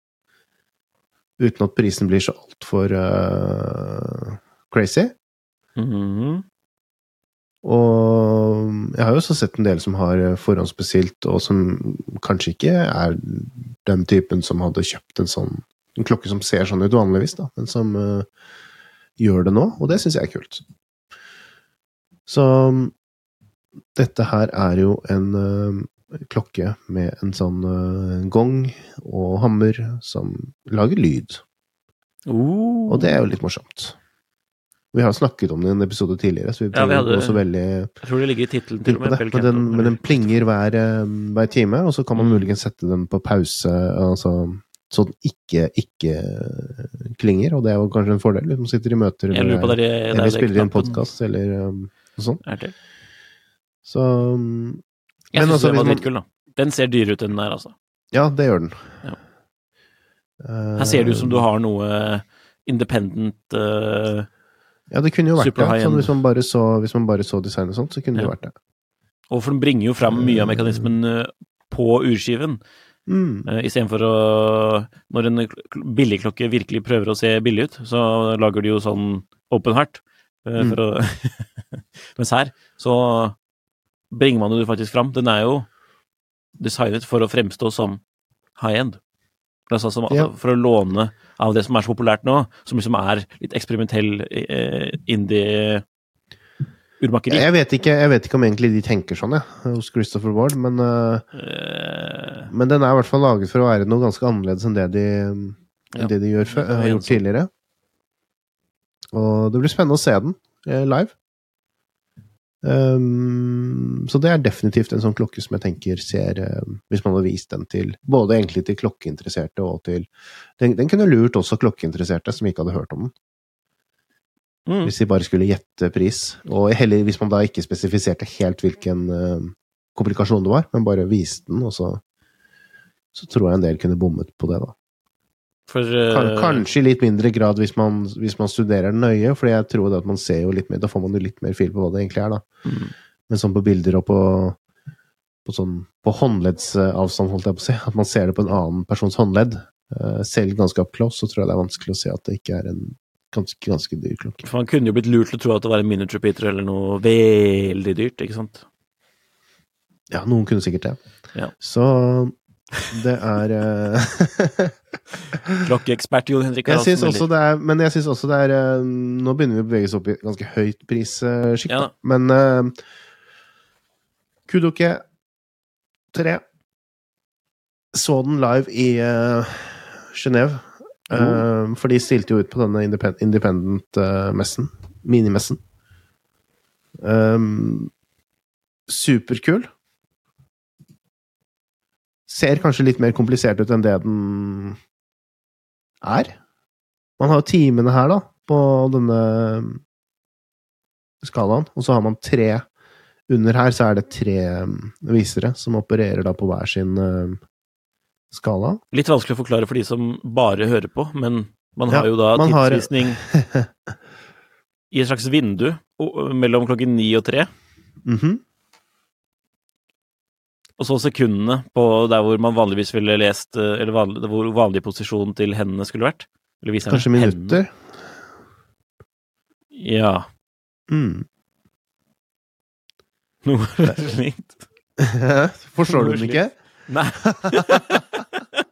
Speaker 2: Uten at prisen blir så altfor uh, crazy.
Speaker 1: Mhm.
Speaker 2: Og jeg har jo også sett en del som har eh, forhåndsbestilt, og som kanskje ikke er den typen som hadde kjøpt en sånn en klokke som ser sånn ut vanligvis, da, men som uh, gjør det nå, og det syns jeg er kult. Så dette her er jo en eh, klokke med en sånn uh, gong og hammer som lager lyd,
Speaker 1: Uh.
Speaker 2: og det er jo litt morsomt. Vi har snakket om det i en episode tidligere, så vi
Speaker 1: Ja, vi hadde-
Speaker 2: også veldig
Speaker 1: Jeg tror det ligger i tittelen til og med.
Speaker 2: det. Men den, men den plinger hver, eh, hver time, og så kan man
Speaker 1: Mm.
Speaker 2: muligens sette den på pause, altså, så den ikke, ikke eh, klinger, og det er jo kanskje en fordel hvis man sitter i møter eller,
Speaker 1: der, der,
Speaker 2: eller spiller i en podkast eller um, noe sånt. Så um,
Speaker 1: Jeg
Speaker 2: Men
Speaker 1: syns
Speaker 2: altså,
Speaker 1: det var dritkul, da. Den ser dyrere ut enn den der, altså.
Speaker 2: ja, det gjør den.
Speaker 1: Ja.
Speaker 2: Eh,
Speaker 1: Her ser det ut som du har noe independent uh,
Speaker 2: Ja, det kunne jo vært det. Sånn, hvis, man bare så, hvis man bare så design og sånt, så kunne det jo vært det.
Speaker 1: Og for den bringer jo fram mye av mekanismen eh, på urskiven,
Speaker 2: Mm.
Speaker 1: uh, istedenfor å Når en billigklokke virkelig prøver å se billig ut, så lager de jo sånn open heart. Uh,
Speaker 2: Mm.
Speaker 1: å Mens her så bringer man det faktisk fram. Den er jo designet for å fremstå som high end. Altså som,
Speaker 2: Ja.
Speaker 1: For å låne av det som er så populært nå, som liksom er litt eksperimentell eh, indie-urmakeri.
Speaker 2: Jeg, vet ikke, jeg vet ikke om egentlig de tenker sånn, jeg, hos Christopher Ward, men eh,
Speaker 1: Eh,
Speaker 2: Men den er i hvert fall laget for å være noe ganske annerledes enn det de,
Speaker 1: Ja.
Speaker 2: det de gjør har gjort tidligere. Og det blir spennende å se den eh, live. Um, så det er definitivt en sånn klokke som jeg tenker ser um, Hvis man hadde vist den til både egentlig til klokkeinteresserte og til Den, den kunne lurt også klokkeinteresserte som ikke hadde hørt om den.
Speaker 1: mm.
Speaker 2: Hvis de bare skulle gjette pris. Og heller hvis man da ikke spesifiserte helt hvilken uh, komplikasjon det var, men bare viste den, og så så tror jeg en del kunne bommet på det, da.
Speaker 1: For eh,
Speaker 2: kanskje i litt mindre grad hvis man, hvis man studerer den nøye, for jeg tror det at man ser jo litt mer, da får man jo litt mer fil på hva det egentlig er, da.
Speaker 1: Mm.
Speaker 2: Men sånn på bilder og på, på sånn på håndleddsavstand, holdt jeg på å si, at man ser det på en annen persons håndledd, uh, selv ganske up close, så tror jeg det er vanskelig å se at det ikke er en ganske, ganske dyr klokke.
Speaker 1: For man kunne jo blitt lurt til å tro at det var en minute repeater eller noe veldig dyrt, ikke sant?
Speaker 2: Ja, noen kunne sikkert det.
Speaker 1: Ja.
Speaker 2: Så det er eh,
Speaker 1: Klokkeekspert Jon Henrik
Speaker 2: Jeg synes også det er Men jeg syns også det er eh, Nå begynner vi å bevege oss opp i ganske høyt prissjikt,
Speaker 1: Ja.
Speaker 2: Men uh, Kudoke 3 så den live i uh, Genéve. Eh, for de stilte jo ut på denne independ- independent-messen. minimessen. Um, superkul. Ser kanskje litt mer komplisert ut enn det den er. Man har jo timene her, da, på denne skalaen. Og så har man tre Under her så er det tre um, visere som opererer da på hver sin um, skala.
Speaker 1: Litt vanskelig å forklare for de som bare hører på, men man har
Speaker 2: Ja,
Speaker 1: jo da
Speaker 2: tidsvisning har-
Speaker 1: i et slags vindu mellom klokken ni og tre.
Speaker 2: Mhm.
Speaker 1: Og så sekundene på der hvor man vanligvis ville lest eh, Eller vanlig, hvor vanlig posisjon til hendene skulle vært.
Speaker 2: Kanskje minutter.
Speaker 1: Ja.
Speaker 2: Mm.
Speaker 1: Noe slikt.
Speaker 2: Forstår du den ikke?
Speaker 1: Nei.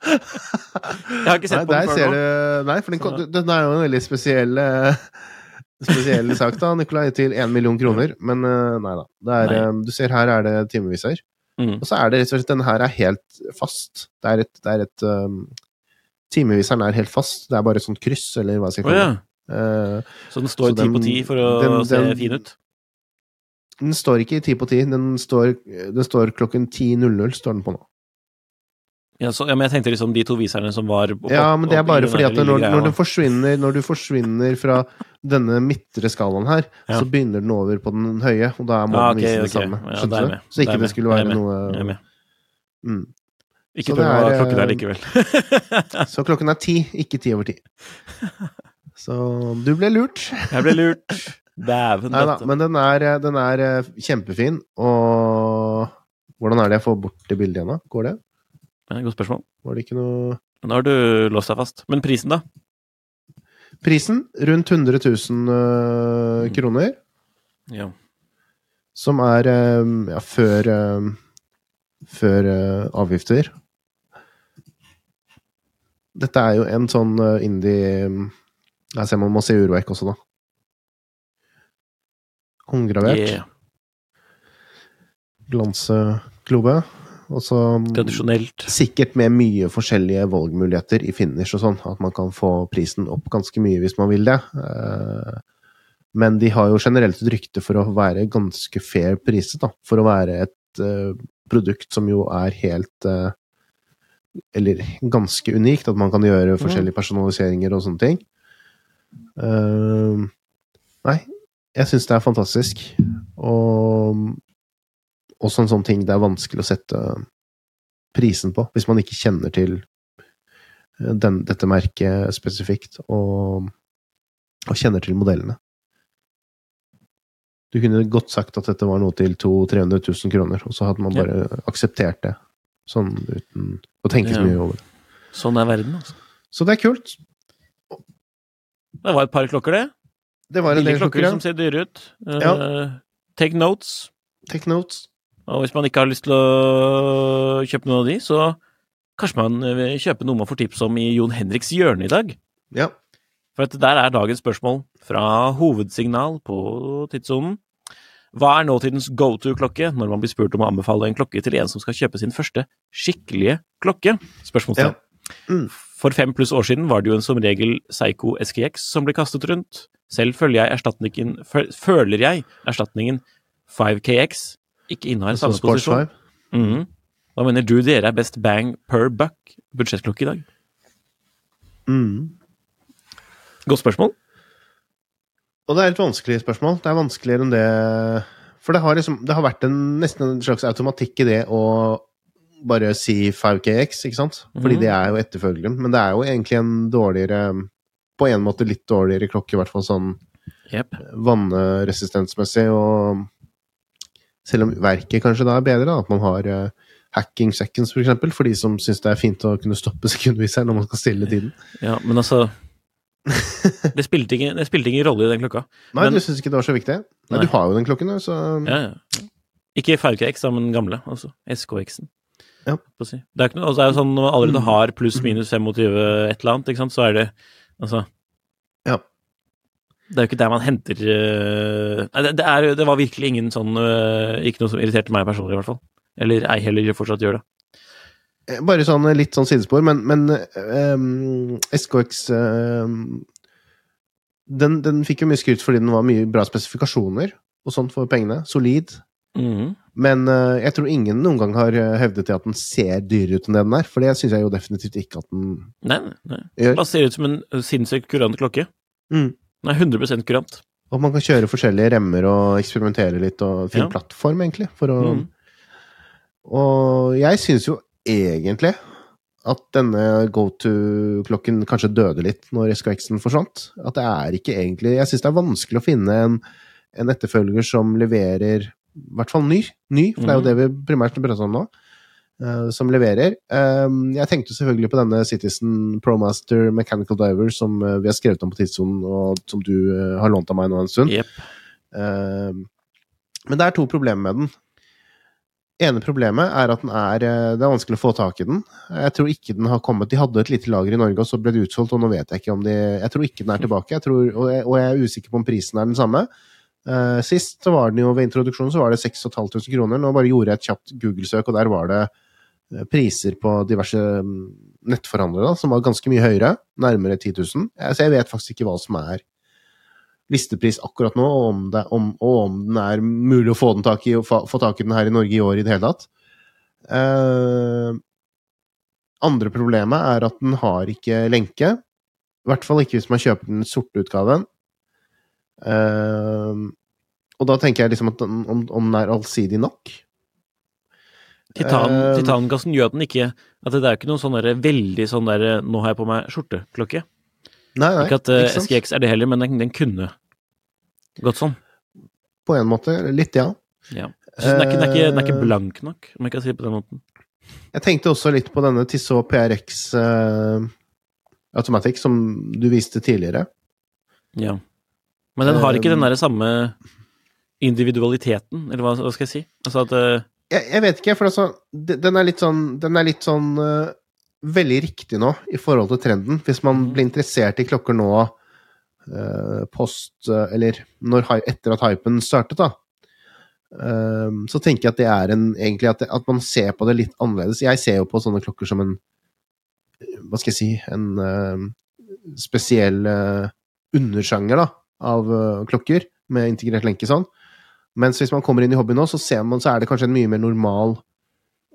Speaker 1: Jeg har ikke sett
Speaker 2: Nei,
Speaker 1: på den før nå.
Speaker 2: du Nei, for den, den er jo en veldig spesiell eh, Spesiell sak, da, Nikolai, til én million kroner. Men eh, nei da. Det er,
Speaker 1: Nei.
Speaker 2: du ser her er det timeviser.
Speaker 1: Mm.
Speaker 2: Og så er det rett og slett Denne her er helt fast. Det er et, det er et um, Timeviseren er helt fast. Det er bare et sånt kryss, eller hva skal
Speaker 1: jeg ja.
Speaker 2: kalle det. Eh,
Speaker 1: Så den står
Speaker 2: Så
Speaker 1: ti på ti for å
Speaker 2: den-
Speaker 1: se
Speaker 2: den-
Speaker 1: fin ut?
Speaker 2: den står ikke i ti på ti. Den står, den står klokken 10.00, står den på nå.
Speaker 1: Ja, så, ja, men jeg tenkte liksom de to viserne som var opp-
Speaker 2: Ja, men det er bare fordi at når, når, den forsvinner, når du forsvinner fra denne midtre skalaen her,
Speaker 1: Ja.
Speaker 2: så begynner den over på den høye, og da må
Speaker 1: Ah,
Speaker 2: den
Speaker 1: ok,
Speaker 2: vise det
Speaker 1: ok.
Speaker 2: samme.
Speaker 1: Ja, er
Speaker 2: Skjønner du? Så ikke det skulle være noe
Speaker 1: med.
Speaker 2: mm.
Speaker 1: Ikke prøv å ha klokken der
Speaker 2: eh,
Speaker 1: likevel.
Speaker 2: Så klokken er ti, ikke ti over ti. Så du ble lurt.
Speaker 1: Jeg ble lurt. Dæven
Speaker 2: Nei da, men den er, den er eh, kjempefin, og Hvordan er det jeg får bort det bildet igjen, da? Går det?
Speaker 1: Godt spørsmål.
Speaker 2: Var det ikke noe
Speaker 1: Nå har du låst deg fast. Men prisen, da?
Speaker 2: Prisen rundt 100 000 eh, kroner.
Speaker 1: Ja.
Speaker 2: Som er eh, ja, før eh, Før avgifter. Dette er jo en sånn indie Jeg ser man må se urverk også, da. Håndgravert.
Speaker 1: Yeah.
Speaker 2: Glanseglobe. Og så
Speaker 1: Tradisjonelt.
Speaker 2: Sikkert med mye forskjellige valgmuligheter i finish og sånn. At man kan få prisen opp ganske mye hvis man vil det. Eh, Men de har jo generelt et rykte for å være ganske fair priset, da. For å være et eh, produkt som jo er helt eh, Eller ganske unikt. At man kan gjøre forskjellige personaliseringer og sånne ting. Nei, jeg syns det er fantastisk. Og også en sånn ting det er vanskelig å sette prisen på, hvis man ikke kjenner til eh, den, dette merket spesifikt, og, og kjenner til modellene. Du kunne godt sagt at dette var noe til 200 000-300 000 kroner, og så hadde man
Speaker 1: Ja.
Speaker 2: bare akseptert det, sånn uten å tenke så mye over det.
Speaker 1: Sånn er verden, altså.
Speaker 2: Så det er kult.
Speaker 1: Det var et par klokker, det.
Speaker 2: Det var en
Speaker 1: Billige
Speaker 2: del
Speaker 1: klokker
Speaker 2: klokker,
Speaker 1: som ser dyre ut. Uh,
Speaker 2: Ja.
Speaker 1: Take notes.
Speaker 2: Take notes.
Speaker 1: Og hvis man ikke har lyst til å kjøpe noen av de, så kanskje man vil kjøpe noe man får tips om i Jon Henriks hjørne i dag.
Speaker 2: Ja.
Speaker 1: For at der er dagens spørsmål fra hovedsignal på tidssonen. Hva er nåtidens go to-klokke når man blir spurt om å anbefale en klokke til en som skal kjøpe sin første skikkelige klokke? Spørsmålstegn.
Speaker 2: Mm.
Speaker 1: For fem pluss år siden var det jo en som regel Psycho SKX som ble kastet rundt. Selv følger jeg erstatningen, føler jeg erstatningen 5KX ikke innehar
Speaker 2: Så
Speaker 1: samme posisjon.
Speaker 2: 5.
Speaker 1: Mhm. Hva mener du dere er best bang per buck budsjettklokke i dag?
Speaker 2: Mm.
Speaker 1: Godt spørsmål.
Speaker 2: Og det er et vanskelig spørsmål. Det er vanskeligere enn det For det har, liksom, det har vært en, nesten en slags automatikk i det å bare si 5KX, ikke sant? Fordi
Speaker 1: mm.
Speaker 2: det er jo etterfølgeren. Men det er jo egentlig en dårligere På en måte litt dårligere klokke, i hvert fall sånn
Speaker 1: yep.
Speaker 2: vannresistensmessig, og selv om verket kanskje da er bedre, da, at man har uh, hacking seconds, for eksempel, for de som syns det er fint å kunne stoppe sekundviseren når man skal stille tiden.
Speaker 1: Ja, men altså Det spilte ingen, det spilte ingen rolle i den klokka.
Speaker 2: Nei,
Speaker 1: Men-
Speaker 2: du syns ikke det var så viktig? Nei,
Speaker 1: Nei.
Speaker 2: du har jo den klokken, så
Speaker 1: Ja, ja. Ikke 5KX, da, men gamle. Altså SKX-en.
Speaker 2: Ja.
Speaker 1: si. Det er, ikke noe, altså, det er jo sånn når man allerede har pluss minus 25 et eller annet, ikke sant, så er det Altså
Speaker 2: Ja.
Speaker 1: Det er jo ikke der man henter øh, Nei, det, det, er, det var virkelig ingen sånn øh, Ikke noe som irriterte meg personlig, i hvert fall. Eller ei heller fortsatt gjør det.
Speaker 2: Eh, Bare sånn eh, litt sånn sidespor, men, men um, SKX ehm, den, den fikk jo mye skryt fordi den var mye bra spesifikasjoner og sånt for pengene. Solid.
Speaker 1: Mm.
Speaker 2: Men uh, jeg tror ingen noen gang har eh, hevdet til at den ser dyrere ut enn det den er, for det syns jeg jo definitivt ikke at den
Speaker 1: nei, nei.
Speaker 2: gjør.
Speaker 1: Den ser ut som en sinnssykt kurant klokke.
Speaker 2: Mm.
Speaker 1: Den er 100 kurant.
Speaker 2: Og man kan kjøre forskjellige remmer og eksperimentere litt, og finne
Speaker 1: Ja.
Speaker 2: plattform, egentlig, for å
Speaker 1: mm.
Speaker 2: Og jeg syns jo egentlig at denne go-to-klokken kanskje døde litt når SKX-en forsvant. At det er ikke egentlig Jeg syns det er vanskelig å finne en, en etterfølger som leverer I hvert fall ny, ny for det er jo det vi primært prater om nå. Eh, som leverer. Um, jeg tenkte selvfølgelig på denne Citizen Promaster Mechanical Diver som eh, vi har skrevet om på tidssonen, og som du eh, har lånt av meg nå en stund.
Speaker 1: Yep.
Speaker 2: Eh, men det er to problemer med den. ene problemet er at den er, det er vanskelig å få tak i den. Jeg tror ikke den har kommet De hadde et lite lager i Norge, og så ble det utsolgt, og nå vet jeg ikke om de Jeg tror ikke den er tilbake, jeg tror, og, jeg, og jeg er usikker på om prisen er den samme. Sist så var den jo ved introduksjonen så var det 6500 kroner. Nå bare gjorde jeg et kjapt Google-søk, og der var det priser på diverse mm, nettforhandlere da, som var ganske mye høyere, nærmere 10 000. Eh, Så jeg vet faktisk ikke hva som er listepris akkurat nå, og om, det, om, og om den er mulig å få, tak i, få tak i den her i Norge i år i det hele tatt. Uh, andre problemet er at den har ikke lenke. I hvert fall ikke hvis man kjøper den sorte utgaven. Uh, og da tenker jeg liksom at den, om, om den er allsidig nok.
Speaker 1: Titan,
Speaker 2: uh,
Speaker 1: Titangassen gjør at den ikke At det er ikke noen sånn der veldig sånn der Nå har jeg på meg skjorteklokke.
Speaker 2: Nei, nei,
Speaker 1: ikke at uh,
Speaker 2: ikke?
Speaker 1: SGX er det heller, men den, den kunne gått sånn.
Speaker 2: På en måte. Litt, ja.
Speaker 1: Ja. Den er, ikke, den, er ikke, den er ikke
Speaker 2: Eh,
Speaker 1: blank nok, om jeg kan si det på den måten.
Speaker 2: Jeg tenkte også litt på denne Tissot PRX uh, Automatic som du viste tidligere.
Speaker 1: Ja. Men den har ikke
Speaker 2: Eh,
Speaker 1: den der samme individualiteten, eller hva, skal jeg si? Altså at eh,
Speaker 2: jeg, jeg vet ikke, for altså, den er litt sånn, den er litt sånn uh, veldig riktig nå i forhold til trenden. Hvis man
Speaker 1: Mhm.
Speaker 2: blir interessert i klokker nå uh, post uh, Eller når, etter at hypen startet, da. så tenker jeg at det er en Egentlig at, det, at man ser på det litt annerledes. Jeg ser jo på sånne klokker som en Hva skal jeg si En spesiell undersjanger da, av klokker med integrert lenke sånn. Mens hvis man kommer inn i hobby nå, så, ser man, så er det kanskje en mye mer normal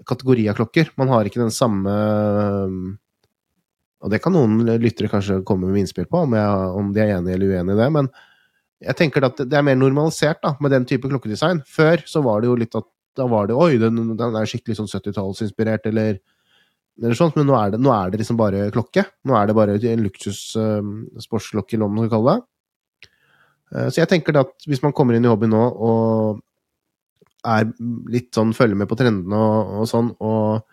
Speaker 2: kategori av klokker. Man har ikke den samme Og det kan noen lyttere kanskje komme med innspill på, om, jeg, om de er enig eller uenig i det, men jeg tenker at det er mer normalisert da, med den type klokkedesign. Før så var det jo litt at da var det Oi, den, den er skikkelig sånn 70-tallsinspirert, eller, eller sånt, men nå er, det, nå er det liksom bare klokke. Nå er det bare en luksus uh, sportsklokke, eller hva man skal kalle det. Eh, Så jeg tenker at hvis man kommer inn i hobby nå og er litt sånn følger med på trendene og, og sånn, og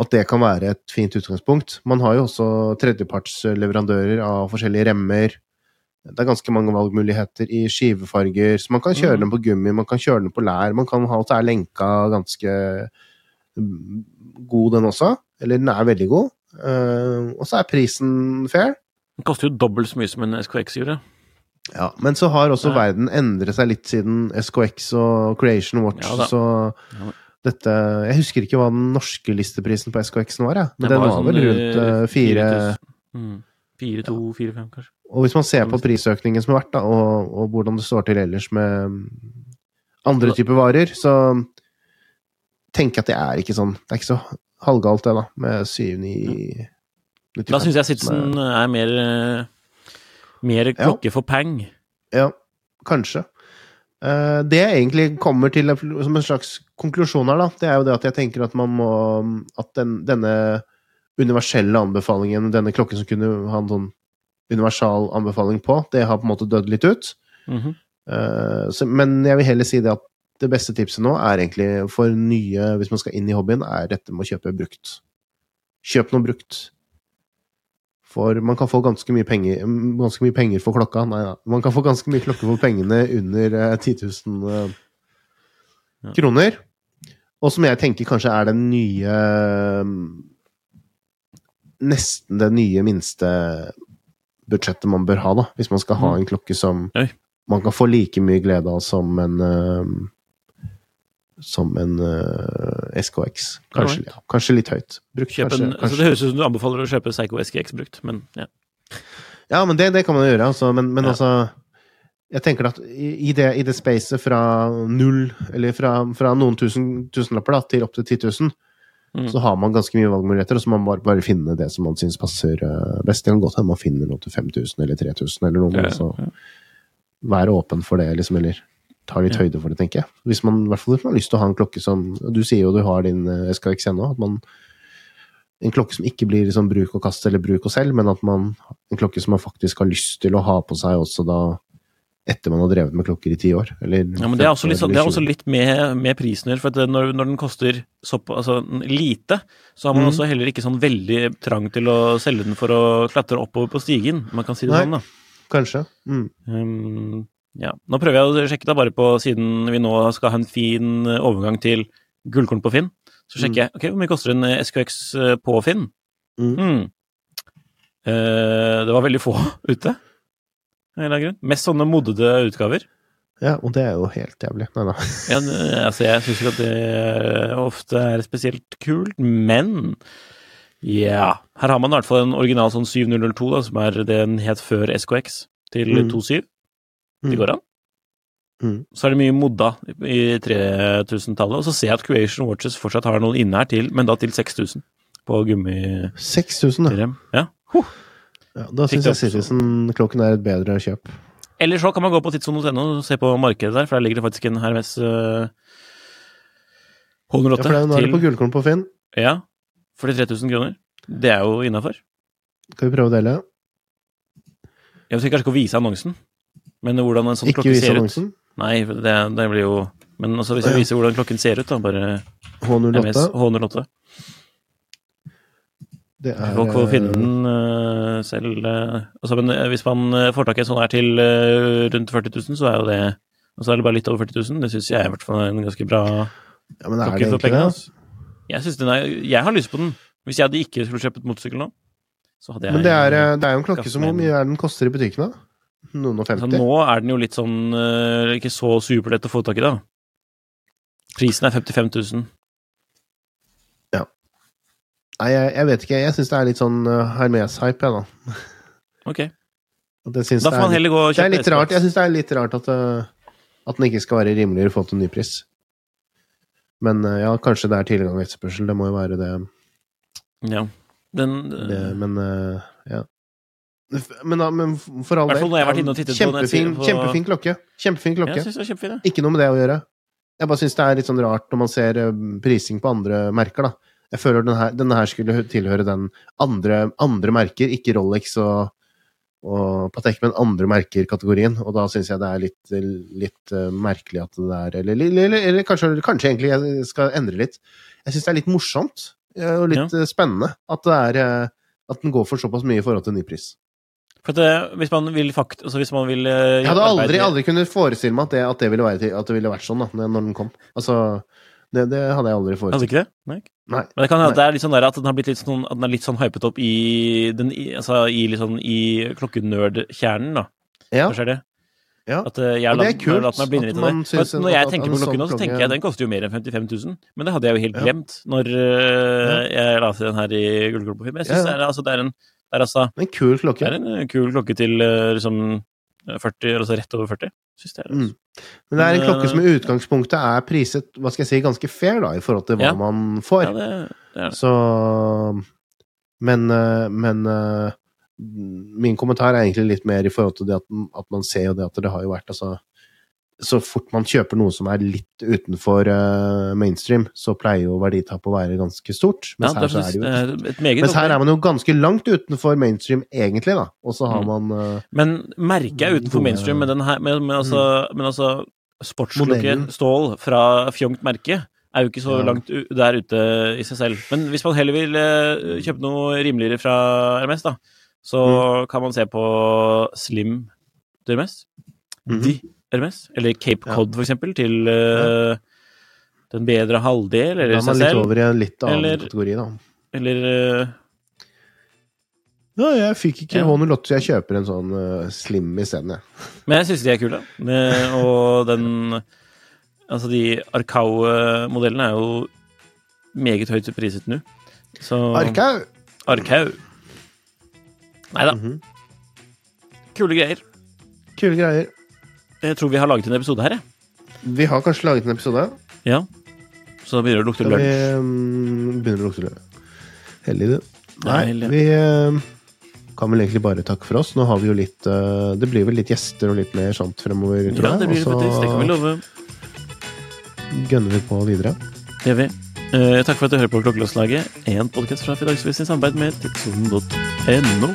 Speaker 2: at det kan være et fint utgangspunkt. Man har jo også tredjepartsleverandører av forskjellige remmer. Det er ganske mange valgmuligheter i skivefarger, så man kan kjøre
Speaker 1: Mm.
Speaker 2: den på gummi, man kan kjøre den på lær, man kan ha at det er lenka ganske mm, god, den også. Eller den er veldig god. Eh, og så er prisen fair.
Speaker 1: Den koster jo dobbelt så mye som en SKX gjorde.
Speaker 2: Ja, men så har også
Speaker 1: Nei.
Speaker 2: verden endret seg litt siden SKX og Creation Watch,
Speaker 1: Ja
Speaker 2: så
Speaker 1: Ja
Speaker 2: dette Jeg husker ikke hva den norske listeprisen på SKX-en var, jeg. Men
Speaker 1: Den var
Speaker 2: vel rundt
Speaker 1: eh,
Speaker 2: fire
Speaker 1: 4000. Mm. Fire, to, fire, fem, kanskje.
Speaker 2: Og hvis man ser på prisøkningen som har vært, da, og, og hvordan det står til ellers med andre typer varer, så tenker jeg at det er ikke sånn Det er ikke så halvgalt, det, da, med 7-9
Speaker 1: Da syns jeg Sitsen er mer, eh, mer klokke for peng.
Speaker 2: Ja, kanskje. Eh, det jeg egentlig kommer til som en slags konklusjon her, da, det er jo det at jeg tenker at man må At den, denne universelle anbefalingen, denne klokken som kunne ha en sånn universal anbefaling på, det har på en måte dødd litt ut.
Speaker 1: Mm
Speaker 2: -hmm. så, men jeg vil heller si det at det beste tipset nå er egentlig for nye, hvis man skal inn i hobbyen, er dette med å kjøpe brukt. Kjøp noe brukt. For man kan få ganske mye penger, ganske mye penger for klokka. Nei da. Man kan få ganske mye klokke for pengene under eh, 10 000 eh,
Speaker 1: Ja.
Speaker 2: kroner. Og som jeg tenker kanskje er den nye Nesten det nye minste budsjettet man bør ha, da. Hvis man skal ha
Speaker 1: Mm.
Speaker 2: en klokke som
Speaker 1: Oi.
Speaker 2: man kan få like mye glede av som en eh, som en uh, SKX. Kanskje, ja, kanskje litt høyt. Brukt,
Speaker 1: Kjøp
Speaker 2: kanskje,
Speaker 1: en, kanskje.
Speaker 2: kanskje.
Speaker 1: det høres ut som du anbefaler å kjøpe Psycho SKX brukt, men ja.
Speaker 2: Ja, men det, det kan man gjøre, altså. Men, men
Speaker 1: Ja.
Speaker 2: altså Jeg tenker at i i det, i det spacet fra null, eller fra, fra noen tusen, tusenlapper da, til opptil 10 000,
Speaker 1: Mm.
Speaker 2: så har man ganske mye valgmuligheter, og så må man bare, bare finne det som man syns passer eh, best. Det kan godt hende man finner noe til 5000 eller 3000 eller noe, men
Speaker 1: Ja,
Speaker 2: altså
Speaker 1: ja.
Speaker 2: være åpen for det, liksom, eller ta litt høyde for det, tenker jeg. Hvis man, I hvert fall hvis man har lyst til å ha en klokke som Du sier jo du har din eh, SKX ennå. At man En klokke som ikke blir liksom bruk og kast eller bruk og selv, men at man En klokke som man faktisk har lyst til å ha på seg også da etter man har drevet med klokker i ti år. Eller
Speaker 1: Ja, men det er også litt, sånn, er også litt med, med prisen å gjøre, for når, når den koster såpa, altså, lite, så har man
Speaker 2: mm.
Speaker 1: også heller ikke sånn veldig trang til å selge den for å klatre oppover på stigen. Man kan si det
Speaker 2: Nei.
Speaker 1: sånn, da.
Speaker 2: Kanskje. Mm.
Speaker 1: Um, ja. Nå prøver jeg å sjekke da bare på, siden vi nå skal ha en fin eh, overgang til gullkorn på Finn, så sjekker jeg ok, hvor mye koster en SQX SKX eh, på Finn.
Speaker 2: Mm.
Speaker 1: Mm. Eh, det var veldig få ute. av en eller annen grunn. Mest sånne modede utgaver.
Speaker 2: Ja, og det er jo helt jævlig. Nei da.
Speaker 1: Ja, altså, jeg syns ikke at det ofte er spesielt kult, men ja Her har man i hvert fall en original sånn 7002, da, som er det den het før SKX, til
Speaker 2: Mm.
Speaker 1: 27. Det
Speaker 2: Mm.
Speaker 1: går an.
Speaker 2: Mm.
Speaker 1: Så er det mye modda i 3000-tallet, og så ser jeg at Creation Watches fortsatt har noen inne her til, men da til 6000 på gummi...
Speaker 2: 6000, da.
Speaker 1: Ja.
Speaker 2: Ja, da syns jeg Citizen-klokken er et bedre kjøp.
Speaker 1: Eller så kan man gå på tidssonen.no og se på markedet der, for der ligger det faktisk en Hermes uh,
Speaker 2: Ja,
Speaker 1: H108
Speaker 2: for det er- nå er det på gullkorn på Finn.
Speaker 1: Ja, for de 3000 kroner. Det er jo innafor.
Speaker 2: Skal vi prøve å dele?
Speaker 1: Jeg vil kanskje ikke å vise annonsen, men hvordan en sånn
Speaker 2: Ikke
Speaker 1: klokke ser
Speaker 2: annonsen.
Speaker 1: ut. Nei, det, det blir jo Men altså, hvis jeg viser hvordan klokken ser ut, da, bare
Speaker 2: H08.
Speaker 1: H108
Speaker 2: Det er
Speaker 1: Folk får finne den uh, selv. Uh, altså, men eh, hvis man får tak i en sånn her til uh, rundt 40 000, så er jo det Og så er det bare litt over 40 000. Det syns jeg i hvert fall er en ganske bra
Speaker 2: Ja, men
Speaker 1: klokke
Speaker 2: det
Speaker 1: for pengene. Altså. Jeg, den er, jeg har lyst på den. Hvis jeg hadde ikke skulle kjøpt motorsykkel nå, så hadde jeg
Speaker 2: Men det er, det er jo en klokke som Hvor mye er den koster i butikken, da? Noen og 50.
Speaker 1: Så Nå er den jo litt sånn eh, ikke så superlett å få tak i, da. Prisen er 55 000. Ja.
Speaker 2: Nei, jeg, jeg vet ikke. Jeg syns det er litt sånn uh, Hermes-hype, jeg, da.
Speaker 1: Ok. Da får man heller gå og kjøpe
Speaker 2: litt rart. Jeg syns det er litt rart at, uh, at den ikke skal være rimeligere i forhold til nypris. Men uh, ja, kanskje det er tilgang og etterspørsel. Det må jo være det.
Speaker 1: Ja. Den,
Speaker 2: det men ja. Men, da, men for all
Speaker 1: del
Speaker 2: kjempefin,
Speaker 1: på-
Speaker 2: kjempefin klokke. Kjempefin klokke.
Speaker 1: kjempefin, jeg.
Speaker 2: Ikke noe med det å gjøre. Jeg bare syns det er litt sånn rart når man ser uh, prising på andre merker, da. Jeg føler denne denne her skulle tilhøre den andre, andre merker, ikke Rolex og, og Patek, men andre merker-kategorien. Og da syns jeg det er litt, litt uh, merkelig at det er Eller, eller, eller, kanskje, kanskje egentlig jeg skal endre litt. Jeg syns det er litt morsomt uh, og litt ja. spennende at det er at den går for såpass mye i forhold til nypris.
Speaker 1: For at, eh, hvis man vil fakt... Altså hvis man vil eh,
Speaker 2: Jeg hadde aldri, aldri kunnet forestille meg at det, at det, ville, være, at det ville vært sånn da, når den kom. Altså, det, det hadde jeg aldri
Speaker 1: Hadde ikke det? Nei.
Speaker 2: Nei.
Speaker 1: Men det kan hende at det er litt sånn der at den har blitt litt sånn, at den er litt sånn hypet opp i den, altså i, sånn, i klokkenerdkjernen, da.
Speaker 2: Ja,
Speaker 1: Kanskje er det?
Speaker 2: ja.
Speaker 1: At eh, jeg
Speaker 2: Og det er kult
Speaker 1: latt meg
Speaker 2: at man
Speaker 1: det. når jeg
Speaker 2: at
Speaker 1: tenker på klokken nå, så tenker jeg at den koster jo mer enn 55 000. Men det hadde jeg jo helt
Speaker 2: Ja.
Speaker 1: glemt når ja. jeg la til den her i Gullklubben. Jeg synes
Speaker 2: Ja, ja.
Speaker 1: det, er, altså, det, er en, det, er altså,
Speaker 2: En kul klokke.
Speaker 1: det er en eh, kul klokke til eh, liksom 40, altså rett over 40. Synes det er det.
Speaker 2: Mm. Men det er en klokke som i
Speaker 1: eh,
Speaker 2: utgangspunktet er priset hva skal jeg si, ganske fair da, i forhold til hva
Speaker 1: Ja.
Speaker 2: man får.
Speaker 1: Ja, det, det det.
Speaker 2: Så Men, eh, men eh, min kommentar er egentlig litt mer i forhold til det at, at man ser jo det at det har jo vært altså så fort man kjøper noe som er litt utenfor uh, mainstream, så pleier jo verditapet å være ganske stort.
Speaker 1: Ja,
Speaker 2: Mens, her, så er det jo,
Speaker 1: meget
Speaker 2: mens her er man jo ganske langt utenfor mainstream, egentlig, da. Og så har
Speaker 1: Mm.
Speaker 2: man uh,
Speaker 1: Men merket er utenfor mainstream, men, den her, men, men altså, mm. altså
Speaker 2: sportslukket
Speaker 1: stål fra fjongt merke er jo ikke så
Speaker 2: Ja.
Speaker 1: langt der ute i seg selv. Men hvis man heller vil uh, kjøpe noe rimeligere fra RMS, da, så
Speaker 2: Mm.
Speaker 1: kan man se på Slim RMS.
Speaker 2: Mhm.
Speaker 1: De RMS. Eller Cape
Speaker 2: Ja.
Speaker 1: Cod, for eksempel, til uh, den bedre halvdel,
Speaker 2: Da
Speaker 1: eller
Speaker 2: er man litt over i en litt annen
Speaker 1: Eller-
Speaker 2: kategori, da.
Speaker 1: Eller uh,
Speaker 2: Ja, jeg fikk ikke
Speaker 1: Ja.
Speaker 2: H08, så jeg kjøper en sånn uh, slim isteden, jeg.
Speaker 1: Men jeg syns de er kule. Og den Altså, de Arcau-modellene er jo meget høyt priset nå. Så
Speaker 2: Arkau!
Speaker 1: Arkau. Nei da.
Speaker 2: Mhm.
Speaker 1: Kule greier.
Speaker 2: Kule greier.
Speaker 1: Jeg tror vi har laget en episode her, jeg.
Speaker 2: Vi har kanskje laget en episode.
Speaker 1: Ja. Så begynner det å lukte
Speaker 2: Da vi
Speaker 1: lunsj.
Speaker 2: mm, begynner å lukte lunsj. Heldig,
Speaker 1: du.
Speaker 2: Nei,
Speaker 1: Nei,
Speaker 2: vi eh, kan vel egentlig bare takke for oss. Nå har vi jo litt eh, Det blir vel litt gjester og litt mer sånt fremover, tror
Speaker 1: Ja, det blir det
Speaker 2: Og.
Speaker 1: Det kan vi love.
Speaker 2: gønner vi på videre.
Speaker 1: Det gjør vi. Eh, takk for at du hører på Klokkelåslaget, en podkast fra Fidagsvis i samarbeid med tidssonen.no.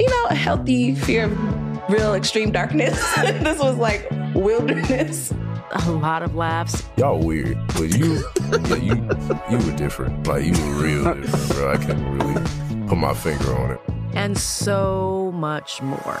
Speaker 5: you know, a healthy fear of real extreme darkness. this was like wilderness.
Speaker 6: a lot of laughs,
Speaker 7: Y'all weird, but you, yeah, you, you were different. Like you were real different, bro. I can't really put my finger on it.
Speaker 6: and so much more.